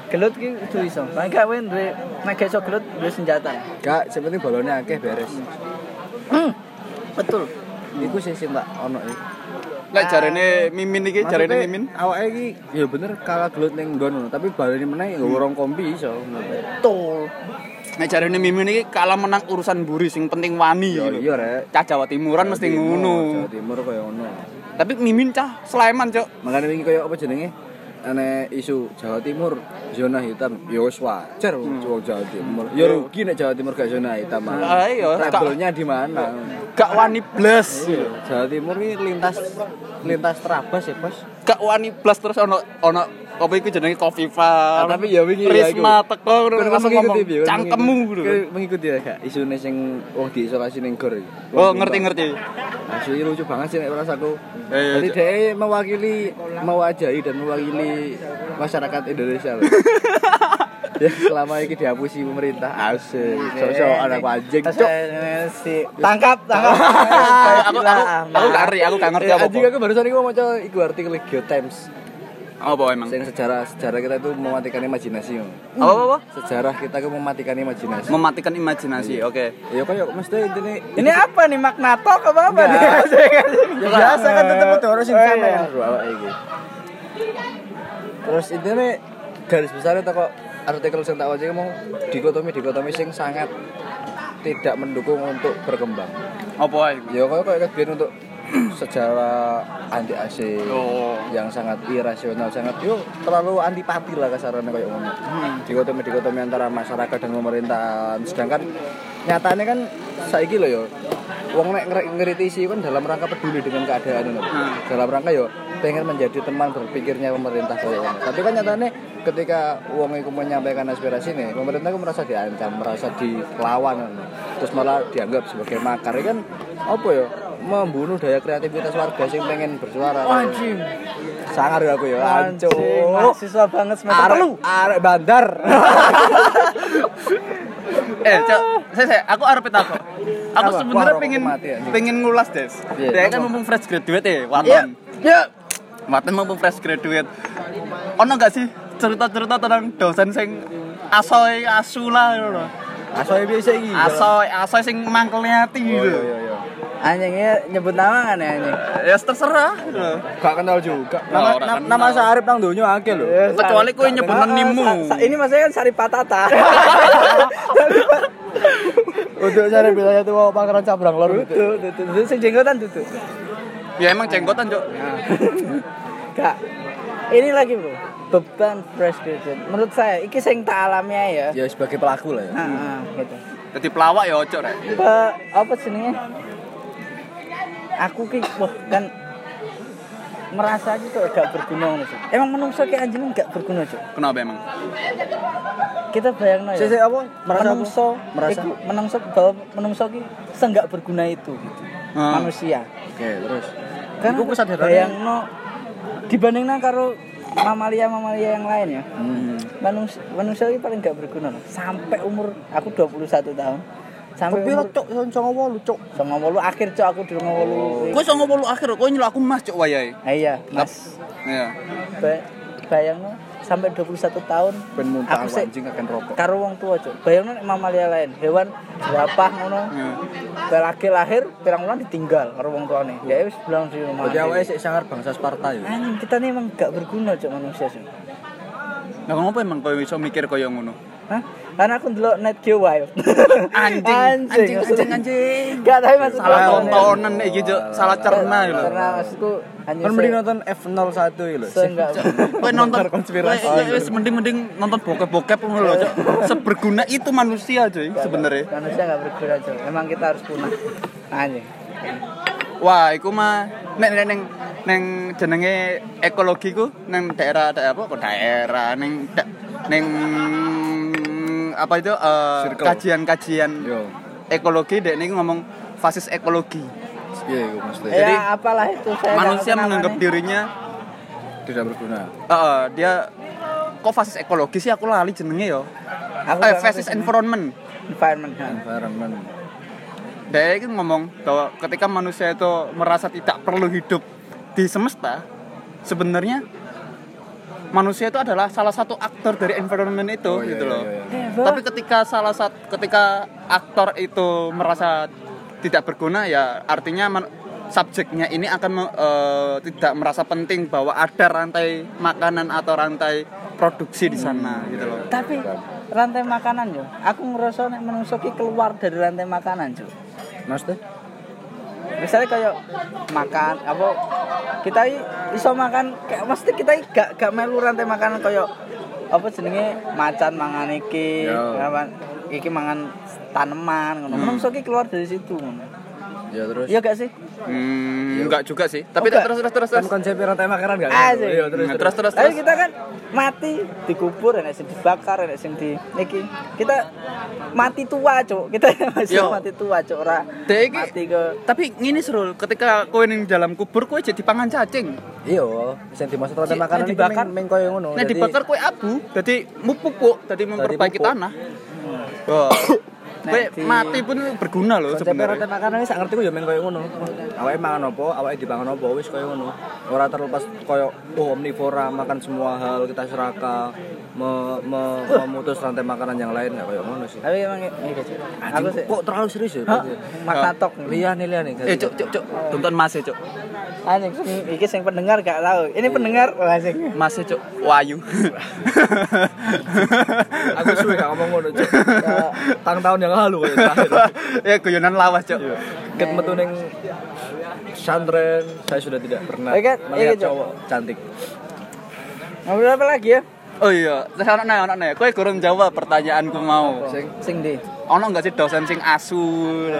Gelut ki kudu iso. Lah gak wen duwe nek iso gelut duwe senjata. Gak, sebenarnya balonnya akeh beres. Hmm. Betul. Iku sih sih mbak ono iki. Lek jarene Mimin iki, jarene Mimin. Awake iki ya bener kalah gelut ning nggon tapi balone meneh ya worong kompi iso. Betul. Nek jarene Mimin iki kalah menang urusan buri sing penting wani Ya gitu. iya rek. Cah Jawa Timuran mesti ngono. Jawa Timur kaya ngono. Tapi Mimin cah Sleman, Cok. Makanya wingi kaya apa jenenge? Ane isu Jawa Timur zona hitam ya wis wajar wong Jawa Timur. Ya rugi nek Jawa Timur gak zona hitam. Ah, iya. Rebelnya di mana? Gak wani blas. Jawa Timur ini lintas lintas terabas ya, Bos. Gak wani blas terus ono ono apa iku jenenge Kofifa. Ah, tapi ya wingi ya iku. Risma teko ngono langsung ngomong cangkemmu mengikuti- gitu. Mengikuti ya gak isune sing wong diisolasi ning gor iki. Oh, ngerti-ngerti. Asli lucu banget sih nek rasaku. Eh, Jadi dia mewakili mewajari dan mewakili masyarakat Indonesia ya selama ini dihapusi pemerintah asik sosok anak anjing cok si tangkap, tangkap. aku aku aku gak ngerti, aku gak ngerti Eh, apa. anjing aku barusan mau maca iku artikel Geotimes Apa emang? Sing sejarah sejarah kita itu mematikan imajinasi. Om. Apa apa? apa? Sejarah kita itu mematikan imajinasi. Mematikan imajinasi. Oke. Ya kan ya mesti intinya Ini apa nih magnatok apa apa nih? Ya biasa kan tetep kudu harus sing Oh, sama iya. ya. Terus intinya garis besar itu kok artikel sing tak waca mau dikotomi-dikotomi sing sangat tidak mendukung untuk berkembang. Apa ae? Ya kok kok biyen untuk sejarah anti asing Oh. yang sangat irasional sangat yo terlalu antipati lah kasarannya kayak ngono. Dikotomi dikotomi antara masyarakat dan pemerintahan. Sedangkan nyatanya kan saiki loh yo wong nek ngeri- ngeritisi kan dalam rangka peduli dengan keadaan ini. Hmm. Dalam rangka yo pengen menjadi teman berpikirnya pemerintah kayak ngono. Tapi kan nyatanya ketika wong itu menyampaikan aspirasi nih, pemerintah itu merasa diancam, merasa dilawan terus malah dianggap sebagai makar kan apa ya membunuh daya kreativitas warga sing pengen bersuara. Anjing. Sangar ya aku ya, Anjing, anco. mahasiswa banget semester Arek telu. arek bandar. Eh, Cok, saya, saya, aku arep takok. Aku Apa? sebenarnya pengen pengen ngulas, Des. Iya, Dia kan mumpung fresh graduate ya, Iya. Waton. Ya. Waton mumpung fresh graduate. Ono gak sih cerita-cerita tentang dosen sing asoy asula ngono. Asoe biasa iki. Asoy asoy sing mangkelne ati Oh, gitu. iya iya iya. Anjingnya nyebut nama kan ya anjing. Ya terserah. Gak kenal juga. Nama na- kenal. nama Sarip nang donya akeh lho. Kecuali kowe nyebut Ah, nimu. sa- sa- Ini maksudnya kan Sari Patata. Untuk Sarip bilanya tuh mau pangeran cabrang lor gitu. Tuh, tuh, tuh, sing jenggotan tuh, tuh. Ya emang jenggotan, Cok. Kak, ini lagi bro, beban fresh graduate. Menurut saya, iki sing tak alami ya. Ya sebagai pelaku lah ya. Ah, gitu. Jadi pelawak ya ojo rek. Apa jenenge? Aku ki wah kan merasa aja tuh gak berguna ngono. Emang menungso ki anjing gak berguna cuk. Kenapa emang? Kita bayangno ya. Saya saya apa? Merasa apa? menungso Merasa? iku menungso bahwa menungso ki senggak berguna itu gitu. Hmm. Manusia. Oke, terus. Kan Iku kesadarannya- bayangno dibandingkan karo mamalia-mamalia yang lain ya. Hmm. Manusia manusia ini paling gak berguna loh. Sampai umur aku 21 tahun. Sampai Tapi umur lo cok, songo wolu cok. sama wolu akhir cok aku di rumah wolu. Kowe songo bolu akhir, kowe nyeluk aku Mas, Cok wayahe. Ah, iya, Mas. Iya. Ba bayangno sampai 21 tahun Ben muntah Aku anjing akan rokok. karo wong tua cok. Bayangno nek mamalia lain, hewan jerapah ngono. Iya. Lagi lahir pirang bulan ditinggal karo wong tuane. Ya wis bilang di rumah. Berarti awake sik sangar bangsa Sparta ya. Anjing kita nih emang gak berguna cok manusia sih. Lah ngopo emang kowe iso mikir kaya ngono? Hah? Karena aku ndelok Net Geo Wild. Anjing, anjing, anjing, anjing. Gak tahu maksud Salah tontonan iki, Cok. Salah cerna lho. Karena maksudku hanya Kan mending nonton F01 iki lho. Seenggak Kowe nonton konspirasi. kowe wis mending-mending nonton bokep-bokep ngono lho. Seberguna itu manusia, Coy, sebenarnya. manusia gak berguna cok. Emang kita harus punah. Anjing. Wah, iku mah nek nek ning ning jenenge ekologi ku ning daerah daerah apa kok daerah ning da- ning apa itu eh, Circle. kajian-kajian ekologi dek ini ngomong fasis ekologi. Iya, iku mesti. ya apalah itu saya Manusia menganggap namanya. dirinya Tidak berguna. eh, dia kok fasis ekologi sih aku lali jenenge yo. Aku Eh fasis environment. environment. Environment. Dia itu ngomong bahwa ketika manusia itu merasa tidak perlu hidup di semesta, sebenarnya manusia itu adalah salah satu aktor dari environment itu Oh, iya, gitu iya, loh. iya, iya. Tapi ketika salah satu ketika aktor itu merasa tidak berguna ya artinya subjeknya ini akan eh, tidak merasa penting bahwa ada rantai makanan atau rantai produksi di sana gitu loh. Tapi rantai makanan yo. Aku ngerasa nek keluar dari rantai makanan, Cuk. Maksudnya? Misalnya kayak makan apa kita iso makan kayak mesti kita gak gak melu rantai makanan kayak apa jenenge macan mangan iki, apa, iki mangan tanaman ngono. Menungso ki keluar dari situ ngono. Ya terus. Iya gak sih? Hmm, enggak juga sih. Tapi Enggak. terus terus terus Kan terus. konsep rantai makanan gak? Asik. Iya, terus. Nah, terus terus Tapi kita kan mati dikubur, enak sing dibakar, enak sing di iki. Kita mati tua, Cuk. Kita masih Yo. mati tua, Cuk. Ora mati ke Tapi ngini seru, ketika kowe ning dalam kubur kowe jadi pangan cacing. Iya, sing dimaksud rantai Nek makanan dibakar- meng koyo ngono. Nah Jadi- dibakar kowe abu, jadi mupuk, jadi memperbaiki tanah. Wah. Kowe mati pun berguna loh konsep rantai sebenarnya. makanan iki sak ngerti ku ya meng koyo ngono. awake mangan apa awake dipangan apa wis kaya ngono ora terlepas kaya oh omnivora makan semua hal kita serakah me, me- memutus rantai makanan yang lain nggak kaya ngono sih Tapi emang ini. Aku sih kok terlalu serius ya Hah? makna tok. liane liane Eh, cuk, cuk, cuk. Tonton Mas e, cuk. Anjing iki sing pendengar gak tahu. Ini pendengar wah sing. Mas e, cuk. Wayu. aku suwe gak ngomong ngono cuk tang tahun yang lalu kayak terakhir ya guyonan lawas, cuk. ket metu ning pesantren saya sudah tidak pernah Oke, melihat iya, cowok cantik Ngobrol apa lagi ya? Oh iya, saya anak anak anak. Kowe kurang jawab pertanyaanku mau. sing Sing di. Ono nggak sih dosen sing asu,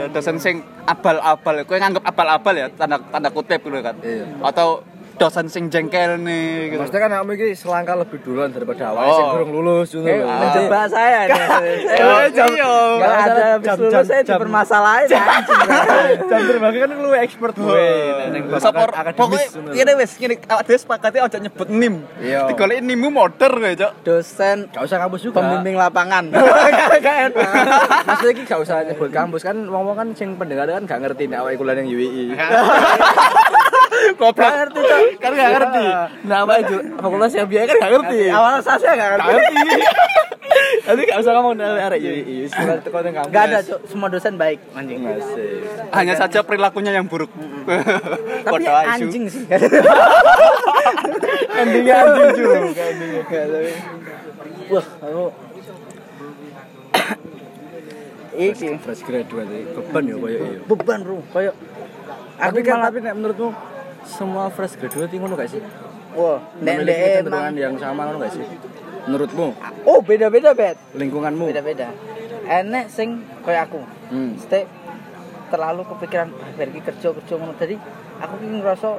dosen sing abal-abal? Kowe nganggep abal-abal ya tanda tanda kutip gitu kan? Iya. Atau dosen sing jengkel nih gitu. Maksudnya kan kamu ini selangkah lebih duluan daripada awal Oh. sing durung lulus gitu Eh, loh. menjebak saya nih. Eh, jam- Enggak Nggak ada jam- lulus jam- saya jam- dipermasalahin anjing. Jam terbang kan lu expert gue. Neng Sopor, pokoknya ini wes gini, awak dhewe sepakatnya aja nyebut nim. Iya. Digoleki nimmu motor kowe, Cok. Dosen Gak usah kampus juga. pembimbing lapangan. Gak enak. Maksudnya iki gak usah nyebut kampus kan ngomong kan sing pendengar kan gak ngerti nek awake kuliah ning UII. Goblok. Gak ngerti, Cok. Kan gak ngerti. Nah, apa itu? Fakultas yang biaya kan gak ngerti. Awal saya gak Gak ngerti. ngerti. Nanti gak usah ngomong dari arek UII. Sekolah teko ning kampus. Gak ada, Cok. Semua dosen baik anjing. Masih. Hanya saja perilakunya yang buruk. Tapi anjing sih. Endingnya anjing juga. Wah, aku Iki Fresh graduate beban ya koyo iya. beban bro, kayak Tapi kan malah tapi nek menurutmu semua fresh graduate ngono gak sih? wah, Memiliki kecenderungan yang sama ngono gak sih? Menurutmu, oh beda-beda bet, lingkunganmu. beda-beda. Enek sing kayak aku, Hmm. stay terlalu kepikiran ah biar iki kerja kerja ngono tadi aku ki ngerasa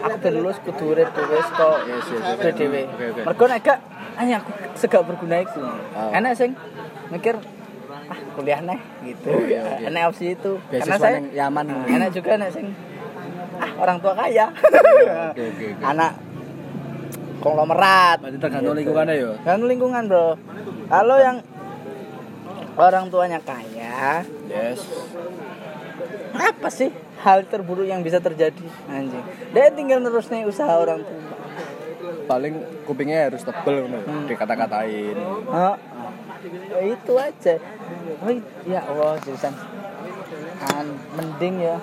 aku ben lulus kudu urip dhewe kok Yes, yes, yes. dhewe Oke, oke. mergo nek gak hanya aku segak berguna iku Oh. enek sing mikir ah kuliah nih gitu Oh, iya, iya. enek opsi itu karena Beasiswa saya yang Yaman. enak juga enak sing ah orang tua kaya Oke, oke, oke. anak konglomerat Berarti tergantung lingkungannya ya. kan lingkungan bro kalau yang orang tuanya kaya Yes. apa sih hal terburuk yang bisa terjadi anjing dia tinggal terus nih usaha orang tua Paling kupingnya harus tebel Hmm. dikata-katain. Hah? Ya, itu aja oh, ya Allah jurusan kan mending ya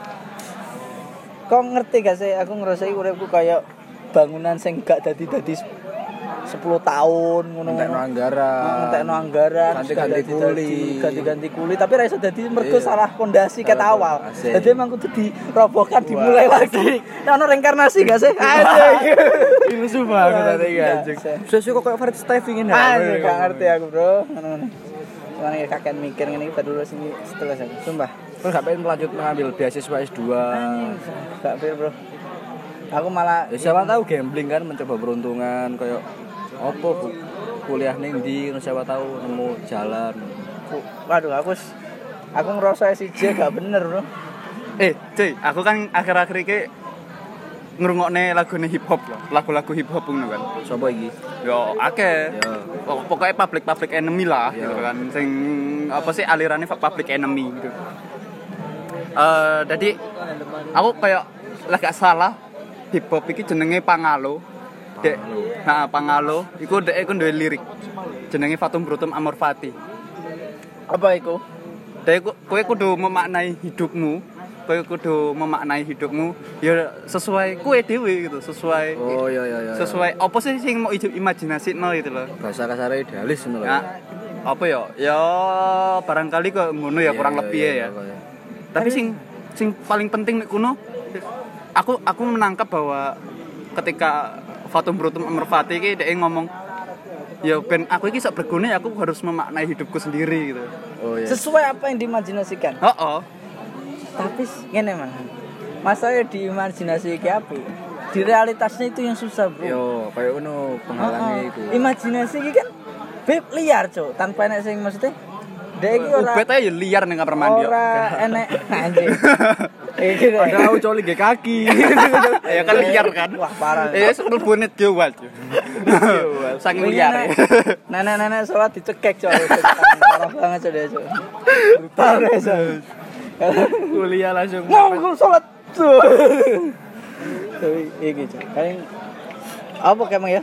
kok ngerti gak sih? Aku ngerasai uripku kayak bangunan sing gak dadi dadi 10 tahun ngono Entekno anggaran. Entekno anggaran Ganti-ganti kuli. ganti-ganti kuli. Tapi ra iso dadi mergo Iya. salah pondasi ket awal. jadi emang kudu dirobohkan dimulai lagi. Nah ono reinkarnasi gak sih? Anjing Filsuf banget tadi Iya, anjing. saya. Sudah suka kayak Farid Steffing ini. Anjing gak ngerti aku bro. Ngono ya kakek mikir ngene iki baru lulus ini setelah aku. Sumpah Terus gak pengen melanjut mengambil beasiswa S2. anjing gak pil bro aku malah Ya siapa tahu gambling kan mencoba peruntungan kayak bu kuliah ning ndi ngono siapa tahu nemu jalan. Waduh aku aku ngerasa SIJ gak bener bro Eh, cuy, aku kan akhir-akhir ini ngrungokne lagune hip hop loh, lagu-lagu hip hop ngono kan. Sopo iki? Yo akeh. Pok- Pokoknya public public enemy lah gitu kan. Sing apa sih alirannya public enemy gitu. Eh jadi aku kayak lagi salah hip hop iki jenenge Pangalo. Dek, nah Pangalo iku dek iku duwe lirik. Jenenge Fatum Brutum Amor Fati. apa iku Dek ku- kowe kudu memaknai hidupmu. Kowe kudu memaknai hidupmu ya sesuai kowe dhewe gitu, sesuai Oh iya iya iya. sesuai apa sih sing mau imajinasi no gitu loh bahasa kasar idealis ngono ya apa ya ya barangkali kok ngono ya kurang lebih ya, ya. Tapi sing sing paling penting nek kuno aku aku menangkap bahwa ketika Fatum Brutum Amr Fati iki dia ngomong ya ben aku iki sok berguna ya aku harus memaknai hidupku sendiri gitu Oh iya. sesuai apa yang diimajinasikan oh, oh. tapi ngene man masalah diimajinasi iki apa di realitasnya itu yang susah bro Yo, kayak ngono penghalangnya Heeh. iku. imajinasi iki kan beb liar cok tanpa enek sing maksudnya dia iki ora. Ubet aja liar ning kamar mandi ora enek. Anjing. Padahal aku coli ge kaki. ya kan liar kan? Wah parah. Eh sebelum bonet jual saking liar. ya. nenek-nenek sholat dicekek cok. Parah banget brutal deh cok Kuliah langsung. Ngomong sholat Tapi iki Cuk. Paling apa kayak ya?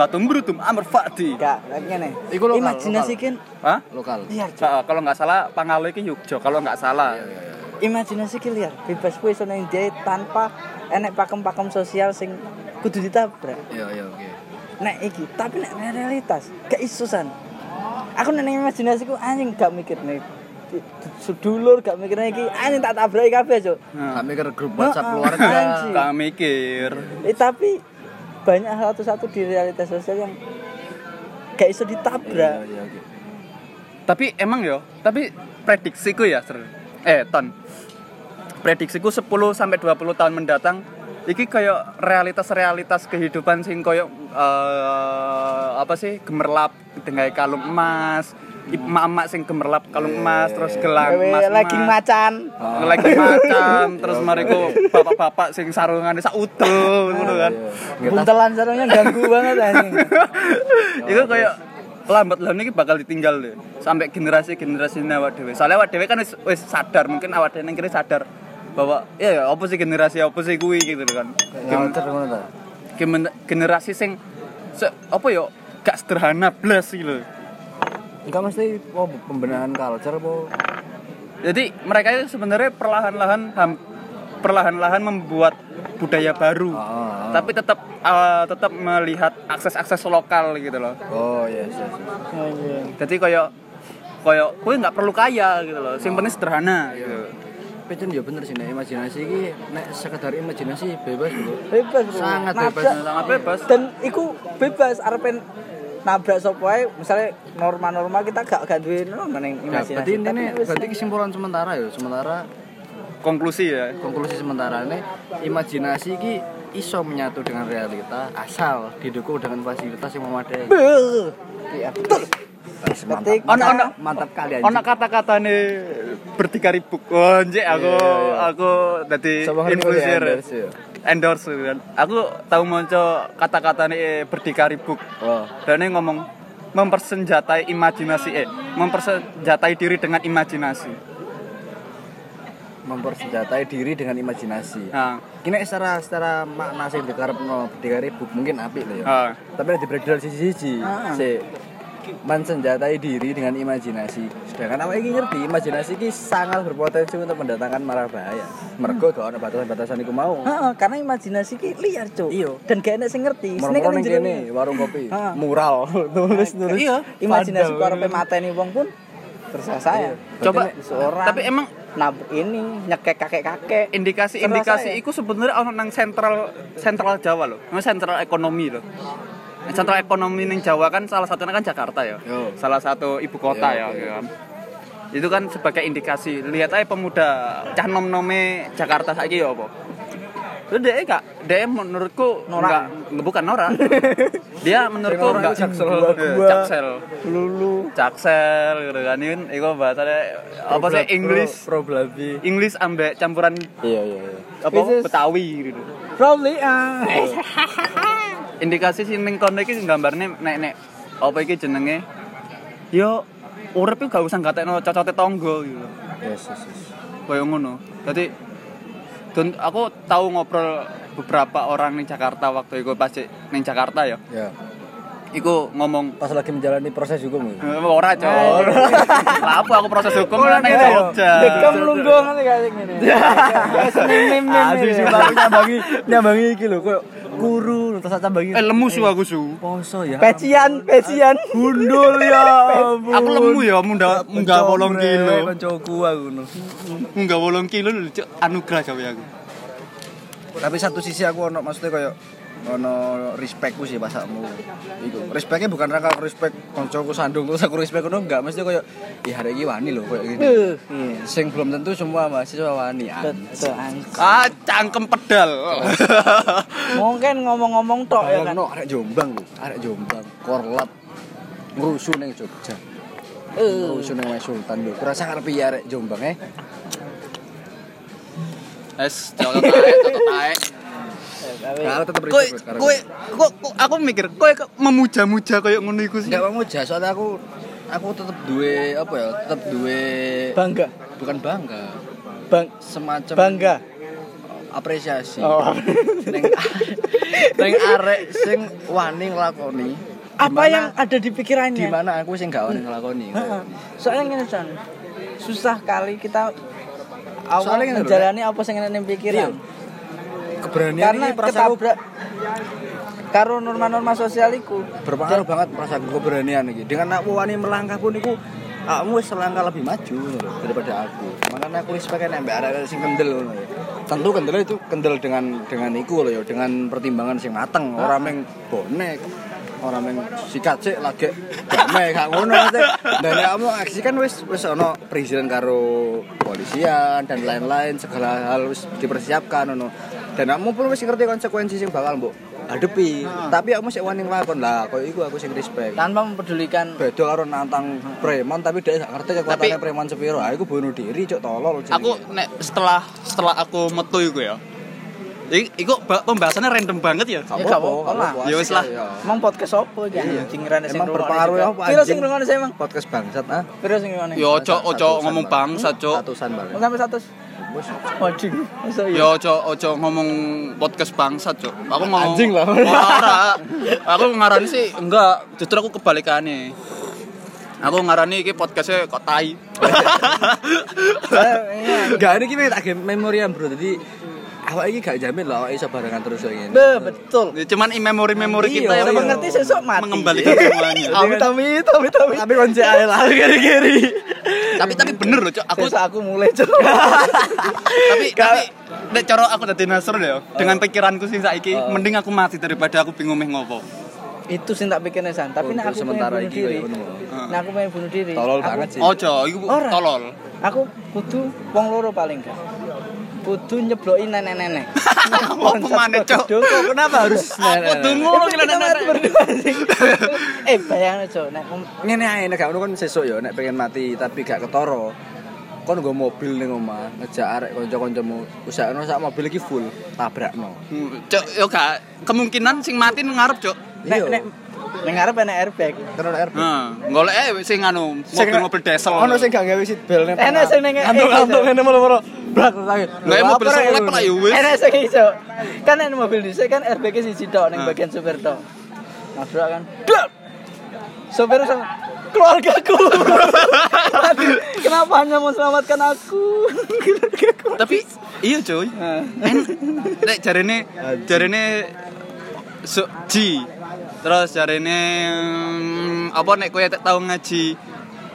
Fatum brutum amr fati. Gak, kayak ngene. Iku lokal, Imajinasi lokal. kan Hah? lokal. Nah, kalau nggak salah Pangalo iki Yogyo, kalau nggak salah. Imajinasi ki liar. Bebas kowe iso nang tanpa enek pakem-pakem sosial sing kudu ditabrak. iya iya oke Nek iki, tapi nek realitas gak iso san. Aku nek nang imajinasiku anjing gak mikir nih sedulur gak mikir iki anjing tak tabraki kabeh, Cuk. Gak mikir grup WhatsApp keluarga. Gak mikir. Eh, tapi banyak satu-satu di realitas sosial yang gak iso iya ditabrak. iya oke Tapi emang yo, tapi prediksiku ya. Eh, Ton. Prediksiku 10 sampai 20 tahun mendatang iki kayak realitas-realitas kehidupan sing koyo eh, apa sih gemerlap dengan kalung emas, emak-emak sing gemerlap kalung emas terus gelang Kowe emas. lagi macan. lagi macam terus mariku bapak-bapak sing sarungane sak udel ngono kan. Buntelan sarungnya ganggu banget anjing. Itu kayak lambat lah ini bakal ditinggal deh sampai generasi generasi awak dewe soalnya awak dewe kan wis, wis sadar mungkin awak dewe kira sadar bahwa ya ya apa sih generasi apa sih kuwi gitu kan Gen- generasi sing se, apa yo gak sederhana blas gitu Enggak mesti oh, pembenahan culture apa jadi mereka itu sebenarnya perlahan-lahan perlahan-lahan membuat budaya baru Ah, ah. tapi tetap eh, tetap melihat akses-akses lokal gitu loh Oh yes yes. yes. Anjing. jadi kayak kayak kue nggak perlu kaya gitu loh penting sederhana gitu Tapi kan ya bener sih nek imajinasi iki nek sekedar imajinasi bebas bro. Bebas, Bro. Sangat bebas. sangat bebas Dan iku bebas arepen nabrak sapa misalnya norma-norma kita gak gak duwe norma ning Ya, imajinasi. berarti ini Tapi wis berarti kesimpulan sementara ya, sementara konklusi ya konklusi sementara ini imajinasi iki iso menyatu dengan realita asal didukung dengan fasilitas yang memadai. Iya, betul. Mantap. Ketik. Ono ono Mantap kali anjing. ono kata-kata nih bertiga ribu oh anjir aku Iya, iya. aku kok ya, influencer endorse gitu kan aku tahu monco kata-kata nih bertiga ribu Oh. dan ini ngomong mempersenjatai imajinasi eh mempersenjatai diri dengan imajinasi mempersenjatai diri dengan imajinasi. nah Kini secara secara makna sing dikarepno berdikari buk mungkin apik lho ya. Tapi nek dibreak dari sisi-sisi, Ah. si mensenjatai diri dengan imajinasi. Sedangkan awake iki ngerti imajinasi iki sangat berpotensi untuk mendatangkan marah bahaya. Mergo gak ono batasan-batasan iku mau. Heeh, karena imajinasi ki liar, Cuk. Iya. Dan gak enak sing ngerti. Sini kan kene warung kopi, mural, tulis-tulis. Iya, imajinasi ku arepe mateni wong pun terselesai. coba seorang tapi emang nab ini nyekek kakek-kakek. indikasi-indikasi Terasa itu sebenarnya ono nang sentral sentral Jawa loh, Nang sentral ekonomi loh. Sentral ekonomi ning Jawa kan salah satunya kan Jakarta ya. Yo. Salah satu ibu kota Yo, ya, yo. gitu kan. Itu kan sebagai indikasi. Lihat aja pemuda cah nom-nome Jakarta saiki ya apa. Itu dia enggak, dia menurutku Norak. enggak, bukan norak. dia menurutku enggak itu jaksel. Eh, jaksel. Lulu. Jaksel gitu kan. Ini iku bahasanya apa sih English pro, pro blabi. English ambek campuran Iya iya iya. apa Betawi gitu. Probably ah. Indikasi sing ning kono iki gambarne nek nek apa iki jenenge yo urip gak usah gatekno cocote tangga gitu. Yes yes yes. Kayak ngono. Dadi aku tahu ngobrol beberapa orang ning Jakarta waktu itu pas ning Jakarta ya. Ya. Iku ngomong Pas lagi menjalani proses hukum. ya? "Eh, ora cok. Lah apa aku proses hukum kene, Jogja. Dekem lungguh ngene kayak gini. Nim nim nim. Aduh sih aku nyambangi nyambangi iki lho koyo kuru terus nyambangi. Eh lemu su aku su. Poso ya. Pecian, pecian. Gundul ya. Aku lemu ya munggah munggah 8 kilo. Kancaku aku ngono. Munggah 8 kilo lho cok anugerah gawe aku. Tapi satu sisi aku ono maksudnya koyo ono respectku sih pasakmu. Iku. Respectnya bukan rangka respect kancaku sandung terus aku respect ngono enggak, mesti koyo ya hari iki wani lho koyo gini. Beuh. Iya. Sing belum tentu semua mahasiswa wani. Betul. Ah, cangkem pedal. Mungkin ngomong-ngomong tok ya kan. arek Jombang lho, arek Jombang, korlap ngrusuh ning Jogja. Ngrusuh ning Mas Sultan lho. Kurasa karep piye arek Jombang eh? Es, cocok tae, cocok tae. Kalau tetep Kowe, kowe, kok aku mikir, kowe memuja-muja koyo ngono iku sih. Enggak mau jas, soalnya aku aku tetep duwe apa ya? Tetep duwe Bangga. bukan bangga, Bang semacam bangga. apresiasi. Oh. Ning ning arek sing wani nglakoni Apa Dimana- yang ada di pikirannya? di mana aku sing gak wani nglakoni. Heeh. Soalnya ngene San. Susah kali kita awal Soalnya menjalani apa sing ning pikiran. Keberanian Karena ini perasaanku ketabrak karo norma-norma sosial iku. berpengaruh banget perasaanku keberanian iki. Dengan aku wani melangkah pun iku kamu wis selangkah lebih maju daripada aku. Makanya aku respect nek mbak arek sing kendel ngono ya. Tentu kendel itu kendel dengan dengan iku loh ya, dengan pertimbangan sing mateng, ora meng bonek. Ora meng sikat sik lagi damai gak ngono. Dan ya kamu aksi kan wis wis ono perizinan karo polisian dan lain-lain segala hal wis dipersiapkan ngono. Dan kamu pun wis ngerti konsekuensi sing bakal mbok hadepi. Tapi kamu sik wani nglakon lah, koyo iku aku sing respect Tanpa mempedulikan beda karo nantang preman tapi dia gak ngerti kekuatannya Tapi- preman sepiro. Ah, iku bunuh diri cok tolol jenenge. aku nek setelah setelah aku metu iku ya Iku ba- pembahasannya random banget ya. Ya, gak apa-apa, Ya wis lah. ya. Emang podcast apa iki anjing rene sing Emang berpengaruh juga. apa Piro anjing? sing ngrungokne emang? Podcast bangsat ah. Piro sing ngrungokne? Ya ojo ojo ngomong Bang. bangsa, Cok. Ratusan balik. Sampai 100. Waduh, masa Ya iya? ojo ojo ngomong podcast bangsa, Cok. Aku mau Anjing lah. Ora. Aku ngarani sih enggak, justru aku kebalikannya. Aku ngarani iki podcastnya kok tai. Eh, iya. Gak ini kita tak game memoriam bro. Jadi awak ini gak jamin loh awak iso barengan terus kayak gini. Be, betul. Ya, Cuman memori-memori Iya, kita yang iya. mengerti sesuk mati. mengembalikan semuanya. Amit amit amit amit. Tapi konci ae lah geri-geri. tapi tapi bener loh, Cok. Aku aku mulai cok. tapi tapi nek cara aku dadi nasr ya dengan pikiranku sing saiki mending aku mati daripada aku bingung meh ngopo. Itu sing tak pikirnya san. Tapi nek Untuk aku pengen sementara bunuh diri. Nek aku pengen bunuh diri. Tolol banget sih. Ojo, iku tolol. Aku kudu wong loro paling gak. Kudu nyebloki nenek-nenek. Apa maneh, Cok? Kenapa harus Aku berdua sih. Eh bayangin cok, nek Ngene ae nek gak ngono kan sesuk ya nek pengen mati tapi gak ketara. Kon nggo mobil ning omah, ngejak arek kanca-kancamu, usahane sak mobil iki full, tabrakno. Cok, yo gak kemungkinan sing mati ngarep, Cok. nek Iya. nek ning ngarep enek airbag. Terus air. Heeh, golek ae sing anu mobil-mobil diesel. Ono sing gak gawe seat belt. Enak sing ning- kantung-kantung ngene moro-moro. Brak lagi. Lah mobil selep lah ya wis. Enek sing iso. Kan nek mobil dhisik kan airbag siji tok ning bagian supir tok. Nabrak kan. Blak! Sopir sama keluargaku. Kenapa hanya mau selamatkan aku? Tapi iya, cuy. En nek jarene jarene so, ji. Terus jarene mm, apa nek kowe tak tau ngaji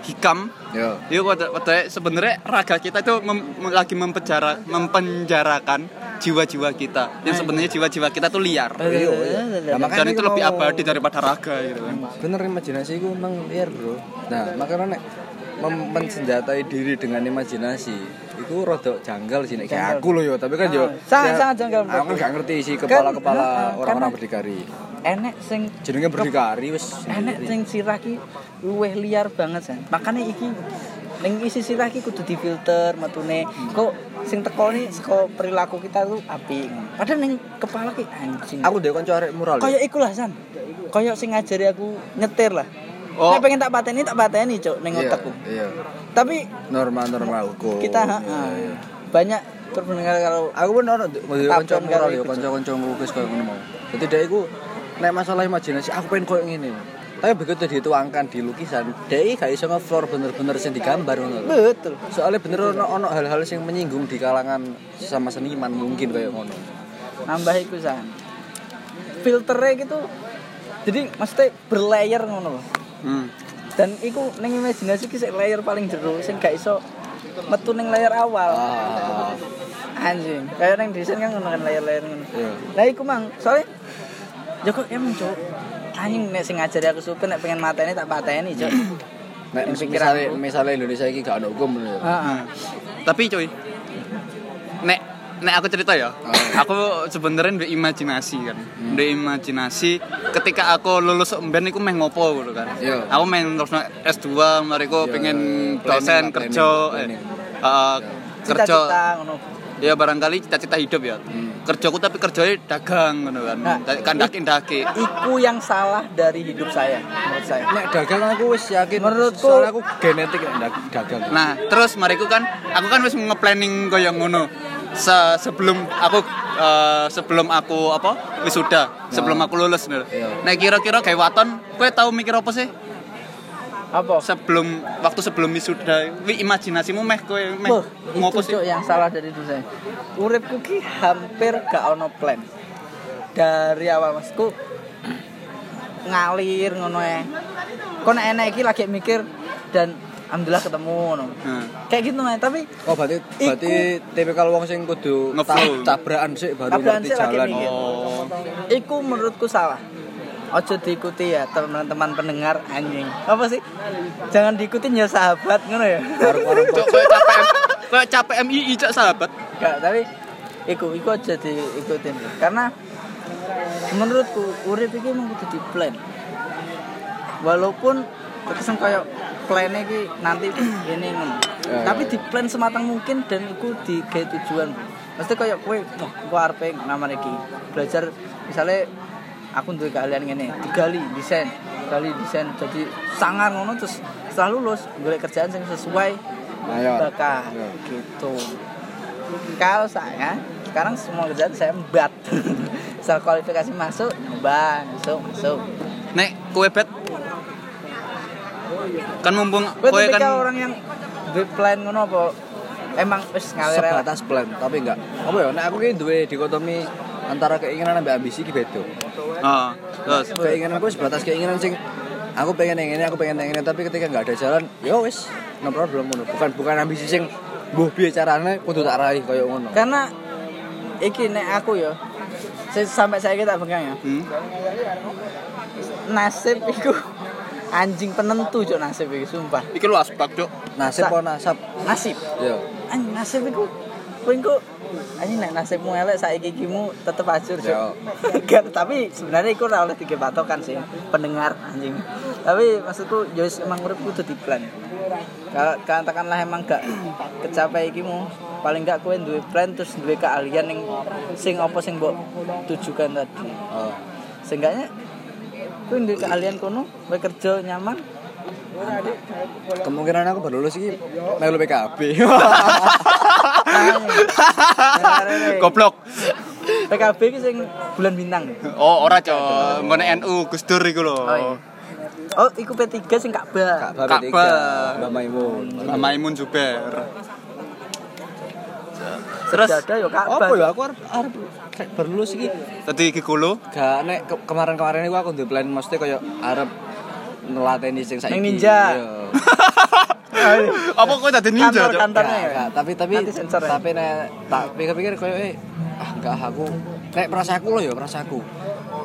hikam Yo. Iya, pada, sebenarnya raga kita itu mem- lagi mempenjara, mempenjarakan jiwa-jiwa kita. Yang sebenarnya jiwa-jiwa kita tuh liar. Iya, iya. Nah, makanya Dan itu lebih abadi daripada raga gitu kan. Bener imajinasi ku emang liar, Bro. Nah, makanya nek mem- mensenjatai diri dengan imajinasi itu rada janggal sih nek kayak aku loh yo. Tapi kan yo Ah, sangat- ya, sangat janggal, aku kan gak ngerti sih kepala-kepala Kan, ah, orang-orang berdikari. Enek sing jenenge berdikari wis enek sing sirah ki luweh liar banget san makanya iki ning isi sirah ki kudu difilter metune. Kok sing teko ni saka perilaku kita tuh api padahal ning kepala ki anjing. Aku dhewe kanca arek mural kaya iku lah san kaya sing ngajari aku nyetir lah Oh. Nek pengen tak pateni tak pateni cuk ning Iya, otakku iya. Tapi norma-norma hukum kita Iya, ha, iya. banyak terpendengar kalau aku pun ono dhewe kanca Kapten mural karo yo iku, kanca-kanca lukis koyo ngono mau. Dadi dhek iku nek masalah imajinasi aku pengen koyo ngene. Tapi begitu dituangkan di lukisan dhek gak iso nge-floor bener-bener sing digambar ngono betul. Soalnya bener ono ono hal-hal yang menyinggung di kalangan sesama seniman mungkin kayak ngono. Nambah iku san. Filternya gitu jadi maksudnya berlayer ngono loh Hmm. dan iku ning imajinasi ki sik layer paling jero sing gak iso metu ning layar awal. Ah. Anjing kayak ning desain kan ngono kan layar-layar ngono. Iya. Lah iku mang soalnya ya kok emang cok anjing nek sing ngajari aku supir nek pengen mateni tak pateni cok nek misalnya misalnya Indonesia ini gak ada hukum ya. Heeh. Tapi cuy, nek nek aku cerita ya, aku sebenarnya udah imajinasi kan, udah imajinasi ketika aku lulus mben iku meh ngopo gitu kan. Iya. Aku main terus S2, mariku Iya, pengen dosen kerja, planning, eh, planning. eh, kerja. Cita-cita ngono. Ya barangkali cita-cita hidup ya. Kerjaku tapi kerjanya dagang gitu kan. Nah, kan daki-daki iku yang salah dari hidup saya menurut saya. Nek dagang aku wis yakin Menurutku- soalnya aku genetik dagang. Nah terus mariku kan aku kan wis nge-planning kaya ngono se- sebelum aku eh, sebelum aku apa wisuda sebelum aku lulus nih Iya. nah kira-kira kayak waton kowe tahu mikir apa sih Apa? sebelum waktu sebelum wisuda wi imajinasimu meh kowe meh Boh, ngopo itu sih yang salah dari dulu saya. Uripku ki hampir gak ono plan. Dari awal masku ngalir ngono ya. Enek iki lagi mikir dan alhamdulillah ketemu. Nah. Kayak gitu nih, tapi Oh berarti berarti tipikal wong sing kudu tabrakan sih baru Tabrakan ngerti lagi jalan. oh iku menurutku salah. Ojo diikuti ya teman-teman pendengar anjing. Apa sih? Jangan diikutin ya sahabat ngono ya. Warung-warung kowe capek kowe capek MII cak sahabat Gak, tapi iku iku aja diikutin karena menurutku urip iki emang kudu di plan walaupun terkesan kayak plannya iki nanti ini ngono. Ya, tapi ya. di plan sematang mungkin dan iku di kayak tujuan. Mesti kayak kowe wah gua arep nama iki. Belajar misalnya aku duwe keahlian ngene digali desain gali desain. Jadi sangar ngono terus setelah lulus golek kerjaan yang sesuai Nah, ya. bakat. Ya. gitu. Kalau saya sekarang semua kerjaan saya embat setelah kualifikasi masuk nyoba masuk masuk. Nek kowe bet kan mumpung kowe kan orang yang duwe plan ngono apa? Emang wis ngalir sebatas plan tapi enggak. Apa ya? Nek aku ki duwe dikotomi antara keinginan sampai ambisi ki beda. Oh terus? Keinginan aku sebatas keinginan sing aku pengen yang ini aku pengen yang ini tapi ketika nggak ada jalan ya wis no problem ngono. Bukan bukan ambisi sing mbuh piye carane? Kudu tak raih koyo ngono. Karena iki nek aku ya saya- sampai saya kita pegang ya. Hmm? nasib iku anjing penentu cok nasib iku sumpah. Iki lu asbak cuk nasib apa nasab? Nasib. Ya anjing nasib iku kowe engko anjing nek nasibmu elek saiki kimu tetep ajur Ya. Cuk. Gak, tapi sebenarnya iku ora oleh tiga patokan sih pendengar anjing. Tapi maksudku ya wis emang urip kudu diplan kalau katakanlah emang gak kecapai ikimu paling gak kowe duwe plan terus duwe keahlian yang sing apa sing mbok tujukan tadi. Oh. seenggaknya kowe duwe keahlian kono kowe kerja nyaman. Kemungkinan aku baru lulus iki melu PKB goblok. PKB ki sing bulan bintang. Oh ora cuk nggone NU Gus Dur iku lho. Oh, iya. Oh, iku P3 sing Ka'bah. Ka'bah. Mbak Mbak Maimun. Mbak Maimun Zuber Terus ada yo Ka'bah. apa ya aku arep arep kayak baru lulus iki tadi iki kulo gak nek ke- kemarin-kemarin iku aku duwe plan mesti koyo arep nelateni sing saiki Ning ninja. Iya. apa kowe dadi ninja Kantor kantornya ya. gak, tapi tapi ya? tapi nek tak pikir-pikir koyo eh ah enggak aku nek perasaku loh ya perasaku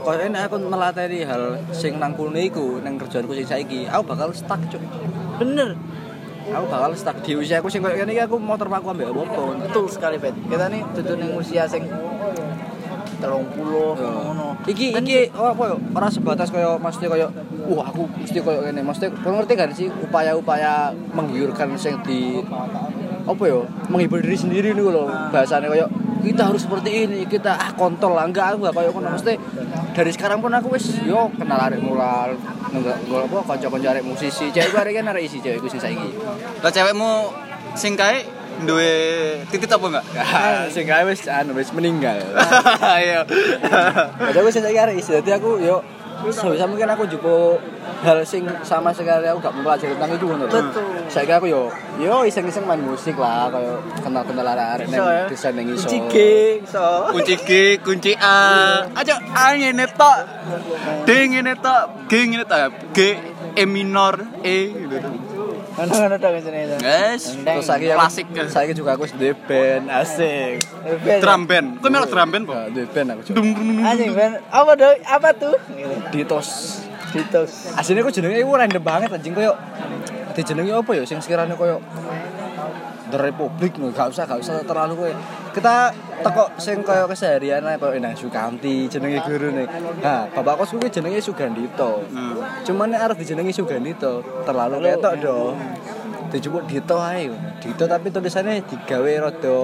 koyo nek aku melateni hal sing nang kulne iku nang kerjaanku sing saiki aku bakal stuck cuk Bener. Aku bakal stuck di usia aku sing koyo ngene iki aku mau terpaku ambek apa Betul sekali, Bet. Kita nih dudu ning usia sing 30 ngono. Iki iki oh, apa ora sebatas koyo mesti koyo wah aku mesti koyo ngene. Mesti kau ngerti kan sih upaya-upaya menggiurkan sing di apa yo? Menghibur diri sendiri nih loh bahasanya koyo kita harus seperti ini kita ah kontol lah. Enggak aku gak koyo ngono. Mesti dari sekarang pun aku wis yo kenal arek mulal enggak enggak apa kanca-kanca arek musisi. Cewek arek kan arek isi cewekku sing saiki. Lah cewekmu sing kae duwe titit apa enggak? Sing gawe wis anu wis meninggal. Jadi aku sing saiki arek isi. Dadi aku yo sebisa mungkin aku jupo hal sing sama sekali aku gak mempelajari tentang itu ngono. Betul. Saiki aku yo yo iseng-iseng main musik lah kayak kenal-kenal arek-arek Iso ya. nang desain nang iso. Kunci G, iso. kunci G kunci A aja A ngene tok D ngene tok G ngene tok G E minor E gitu Ngono-ngono tok jenenge. guys Terus saiki klasik saiki juga aku duwe band asik. drum band kok melok drum band po Gak duwe band aku. Anjing, Ben. Apa tuh? Apa tuh? Ditos. Ditos. Aslinya aku jenenge iku random banget anjing koyo dijenengi apa ya sing sekiranya koyo The Republic gak usah gak usah terlalu koyo kita teko sing koyo keseharian ae koyo Endang Sukamti jenenge guru nih. Nah, bapak kosku ki jenenge Sugandito. Hmm. Cuman arep dijenengi Sugandito terlalu ketok dong. Dijupuk Dito ae. Dito tapi tulisannya digawe rada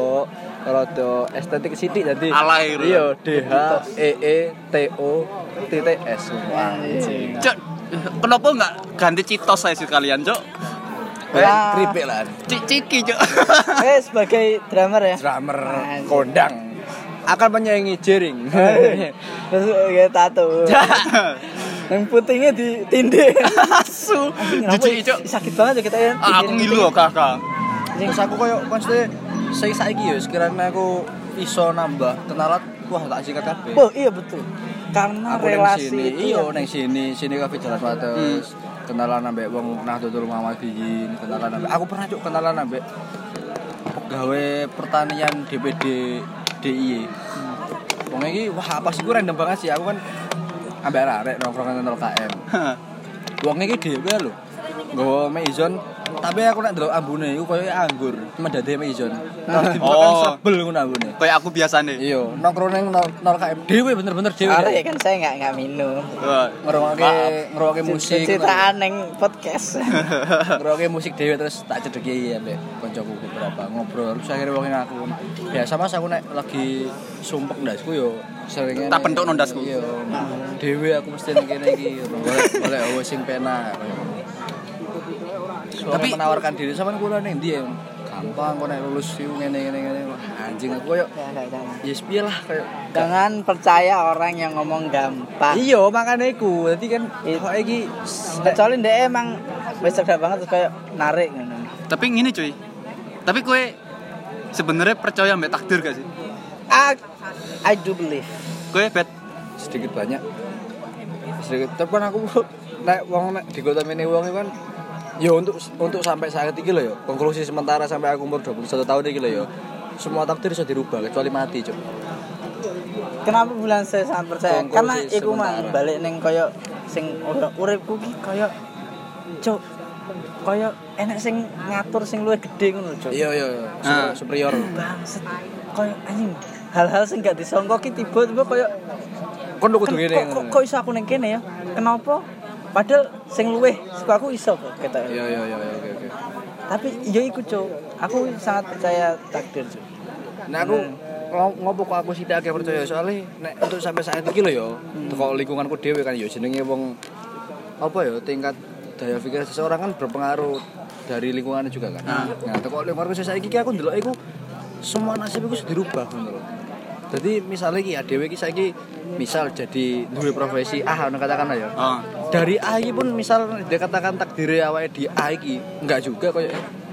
rada estetik sithik dadi Alay, bro. Iya, D H E E T O titik S. Anjing. Kenapa nggak ganti citos saya sekalian, Cok? Wah. keripik lah Cik ciki, Cuk. Eh sebagai drummer ya. drummer Anjing. kondang akan menyaingi jering Terus kayak tato. Yang putingnya di tindih. Asu. Jijik, Cuk. Sakit banget ya kita ya. Ah, Aku ngilu kok, Kakak. terus aku koyo maksudnya saya saiki ya sekiranya aku iso nambah kenalan wah tak sikat kabeh Oh iya betul. Karena aku relasi sini iya ya. neng sini sini kafe jalan wates kenalan ambek wong Nahdlatul Muhammadiyyin kenalan ambek aku pernah cuk kenalan ambek pegawai pertanian DPD DIY wong iki wah apa sih gue random banget sih. Aku kan ambek arek nongkrong nang KM wong iki dhewe lho nggawa meizon tapi aku nek ndelok ambune iku koyo anggur cuma dadi meizon terus dimakan Oh. sebel ngono ambune Kayak aku biasa nih. iya nongkrong nang 0 KM dhewe bener-bener dhewe Are kan saya nggak nggak minum. Maaf. ngerungokne musik Citraan neng podcast. ngerungokne musik dhewe terus tak cedeki ya mbek kancaku beberapa ngobrol terus akhirnya wong aku biasa mas aku nek lagi sumpek ndasku yo sering Tak bentuk no ndasku. iya dhewe aku mesti ning kene iki golek golek hawa sing penak Tapi- tapi menawarkan diri sama kula ning ndi ya gampang kok nek lulus iku ngene ngene ngene anjing aku koyo Ya, jangan. ya piye lah Jangan percaya orang yang ngomong gampang. iya makane iku dadi kan kok iki Kecuali dia emang wis cerdas banget terus kayak narik ngono. Tapi ngini cuy. Tapi kue sebenarnya percaya mbak takdir gak sih? I, I do believe. Kue bet sedikit banyak sedikit tapi kan aku nek wong nek dikotomene wong iku kan ya untuk untuk sampai saat ini loh ya konklusi sementara sampai aku umur 21 tahun ini loh ya semua takdir bisa dirubah kecuali mati cuk Kenapa bilang saya sangat percaya? Konklusi Karena iku mang balik neng koyo sing ur- uripku ki koyo cuk koyo enek sing ngatur sing luwih gede ngono cuk. iya iya iya. Ah. superior Bangset. Koyo anjing hal-hal sing gak disangka ki tiba-tiba koyo kon kudu ngene kok, iso aku neng kene ya? Kenapa? Padahal sing luwih suka aku iso kok kata. iya iya iya iya, oke oke Tapi iya iku cuk. Aku sangat percaya takdir cuk. nah aku ngo- ngopo kok aku sithik akeh percaya soalnya nek untuk sampai saat ini loh ya teko lingkunganku dhewe kan ya jenenge wong apa ya tingkat daya pikir seseorang kan berpengaruh dari lingkungannya juga kan. Nah, teko lingkunganku saiki ki aku ndelok iku semua nasib iku sudah dirubah ngono lho. Jadi misalnya ki adewe ki saiki misal jadi duwe profesi A ngono katakanlah ya. oh. Dari A iki pun misal dia katakan takdire awake di A iki enggak juga koyo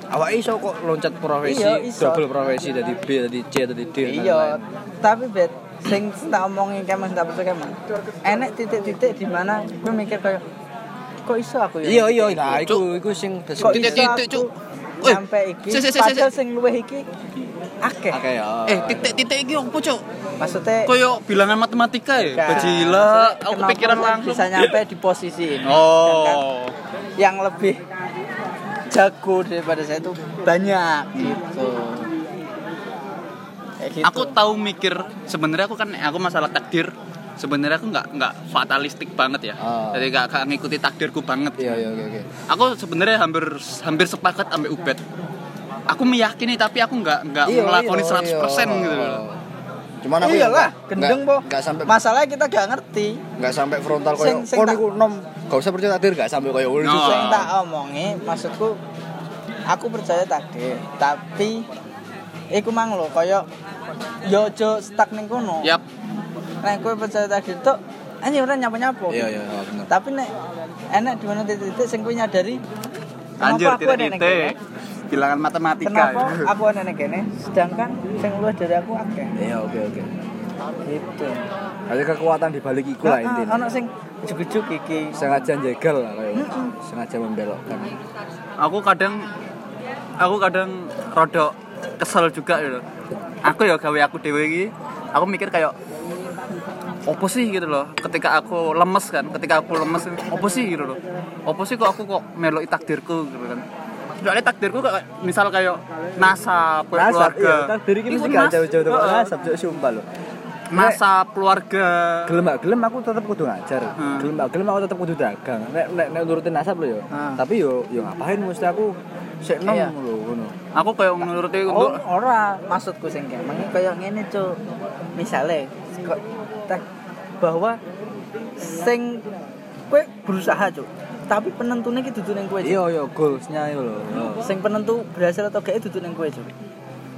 awake iso kok loncat profesi, Iya, iso. double profesi dari B dari C dari D. Iya, tapi bet sing tak omongin kemang tak percaya kemang. Enek titik-titik di mana gue mikir kayak kok iso aku ya? Iya iya nah iku iku sing Kok Titik-titik, Cuk. Sampai iki si, si, si, si, padahal si. sing luwih iki akeh. Oke ya. Eh, titik-titik iki opo, Cuk? Maksudnya Koyo bilangan matematika ya? Bajila, aku kenapa pikiran lu langsung. bisa nyampe di posisi ini. Oh. yang lebih jago daripada saya itu banyak gitu. Kayak gitu. Aku tahu mikir sebenarnya aku kan aku masalah takdir sebenarnya aku nggak nggak fatalistik banget ya. Ah. Jadi nggak nggak ngikuti takdirku banget. Iya iya oke oke. Aku sebenarnya hampir hampir sepakat ambil Ubed. Aku meyakini tapi aku nggak nggak Iya, melakoni iya, 100% iya. gitu loh. Cuman aku ya Iyalah, gendeng po. nggak sampai Masalahnya kita gak ngerti. nggak sampai frontal koyo Sing- sing kon iku nom gak usah percaya takdir gak sampai koyo ngono No. susah. Yang tak omongi maksudku aku percaya takdir, tapi iku mang lho kaya yo aja stuck ning kono. Yap. Nek kowe percaya takdir tok anjir ora nyapa-nyapa. Iya iya bener. Tapi nek enak di mana titik-titik sing kowe nyadari Anjir aku ada ning kene? titik. Bilangan matematika. Kenapa aku ada ning kene sedangkan sing luwih dari aku akeh. Iya oke oke. Gitu. Ada kekuatan di balik iku lah intinya. Ono sing juk-juk iki. Sengaja jegal lah kayak sengaja membelokkan. Aku kadang aku kadang rodok kesel juga gitu. Aku ya gawe aku dewe iki, aku mikir kayak opo sih gitu loh ketika aku lemes kan ketika aku lemes opo sih gitu loh opo sih kok aku kok meloi takdirku gitu kan soalnya takdirku kayak misal kayak nasab kayak Nasab keluarga iya takdir iki mesti gak jauh-jauh Heeh. nasab cuk sumpah nasab keluarga gelem gak gelem aku tetep kudu ngajar. Hmm. Gelem gak gelem aku tetep kudu dagang. Nek nek, nek nurutin nasab lho ya. Hmm. Tapi yo yo ngapain mesti aku sik nom Iya. lho ngono. aku kayak menuruti Oh, untuk ora maksudku sing kemeng kaya ngene, Cuk. Misale tak bahwa sing kowe berusaha, Cuk. tapi penentunya ki dudu ning kowe Cuk. Iya iya goalsnya itu loh. sing penentu berhasil atau gak dudu ning kowe Cuk.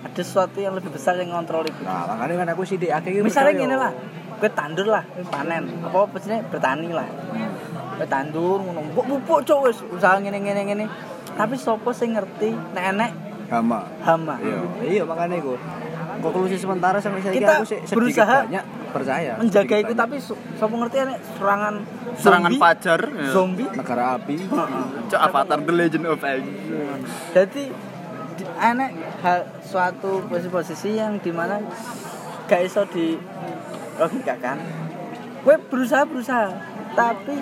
ada sesuatu yang lebih besar yang ngontrol itu Nah, makanya kan aku sih di akhir misalnya gini lah kowe tandur lah kowe panen. Apa maksudnya bertani lah. Kowe tandur ngono pupuk cuk wis usaha ngene ngene ngene. Tapi sopo sing ngerti nek enek? Hama. hama. Iya, iya makanya aku konklusi sementara sampai saya Kita aku sih berusaha banyak percaya. Menjaga itu tapi so- sopo ngerti enek serangan serangan zombie, fajar ya. zombie? Negara api. Cok Avatar The Legend of Aang. Jadi di- enek hal suatu posisi-posisi yang di mana gak iso di logikakan. Gue berusaha berusaha tapi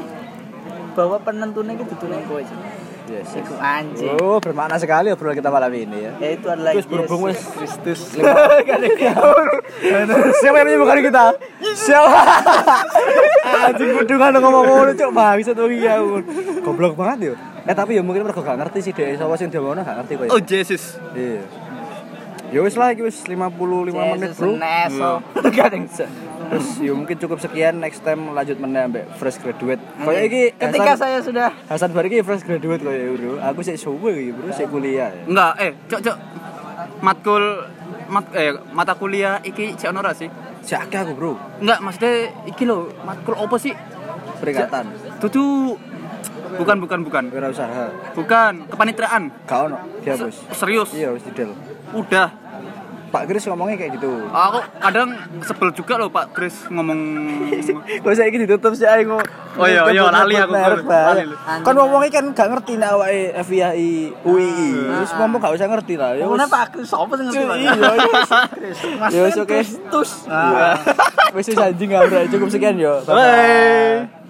bahwa penentunya itu dudu ning yes. Iku anjing Oh, bermakna sekali obrolan kita malam ini ya. ya itu adalah Terus berhubung Yesus Kristus Siapa yang menyembuhkan kita? Siapa? Anjing kudungan ngomong ngono cok bisa tuh iya Goblok banget yo. Eh tapi ya mungkin mereka gak ngerti sih deh sapa sing dia gak ngerti kok. ya. Oh Jesus Iya. Ya wis lah iki wis 55 menit, Bro. neso gak ada yang bisa. Terus ya mungkin cukup sekian next time lanjut meneh ambek fresh graduate. Kayak iki ketika Hasan- saya sudah Hasan Bari iki fresh graduate kok ya, Bro. Aku sik suwe iki, Bro, sik kuliah. ya. Enggak, eh, cok cok. Matkul mat eh mata kuliah iki cek ono sih? Sik akeh aku, Bro. Enggak, maksudnya iki lho, matkul opo sih? Peringatan. Tutu bukan bukan bukan. Wirausaha. Bukan, kepanitraan. Gak ono, dihapus. Serius. Iya, wis didel. Udah. Pak Kris ngomongnya kayak gitu. Aku kadang sebel juga loh Pak Kris ngomong Kok saya ini ditutup sih ayo Oh iya, iya, lali aku. Kan ngomongnya kan gak ngerti nak awake FIAI UII. Terus ngomong gak usah ngerti lah. Ya Ngomongnya wis. Pak Kris apa sih ngerti Pak? Iya, iya. Mas Ya wis oke. Kristus Wis wis anjing ngawur cukup sekian yo. Bye.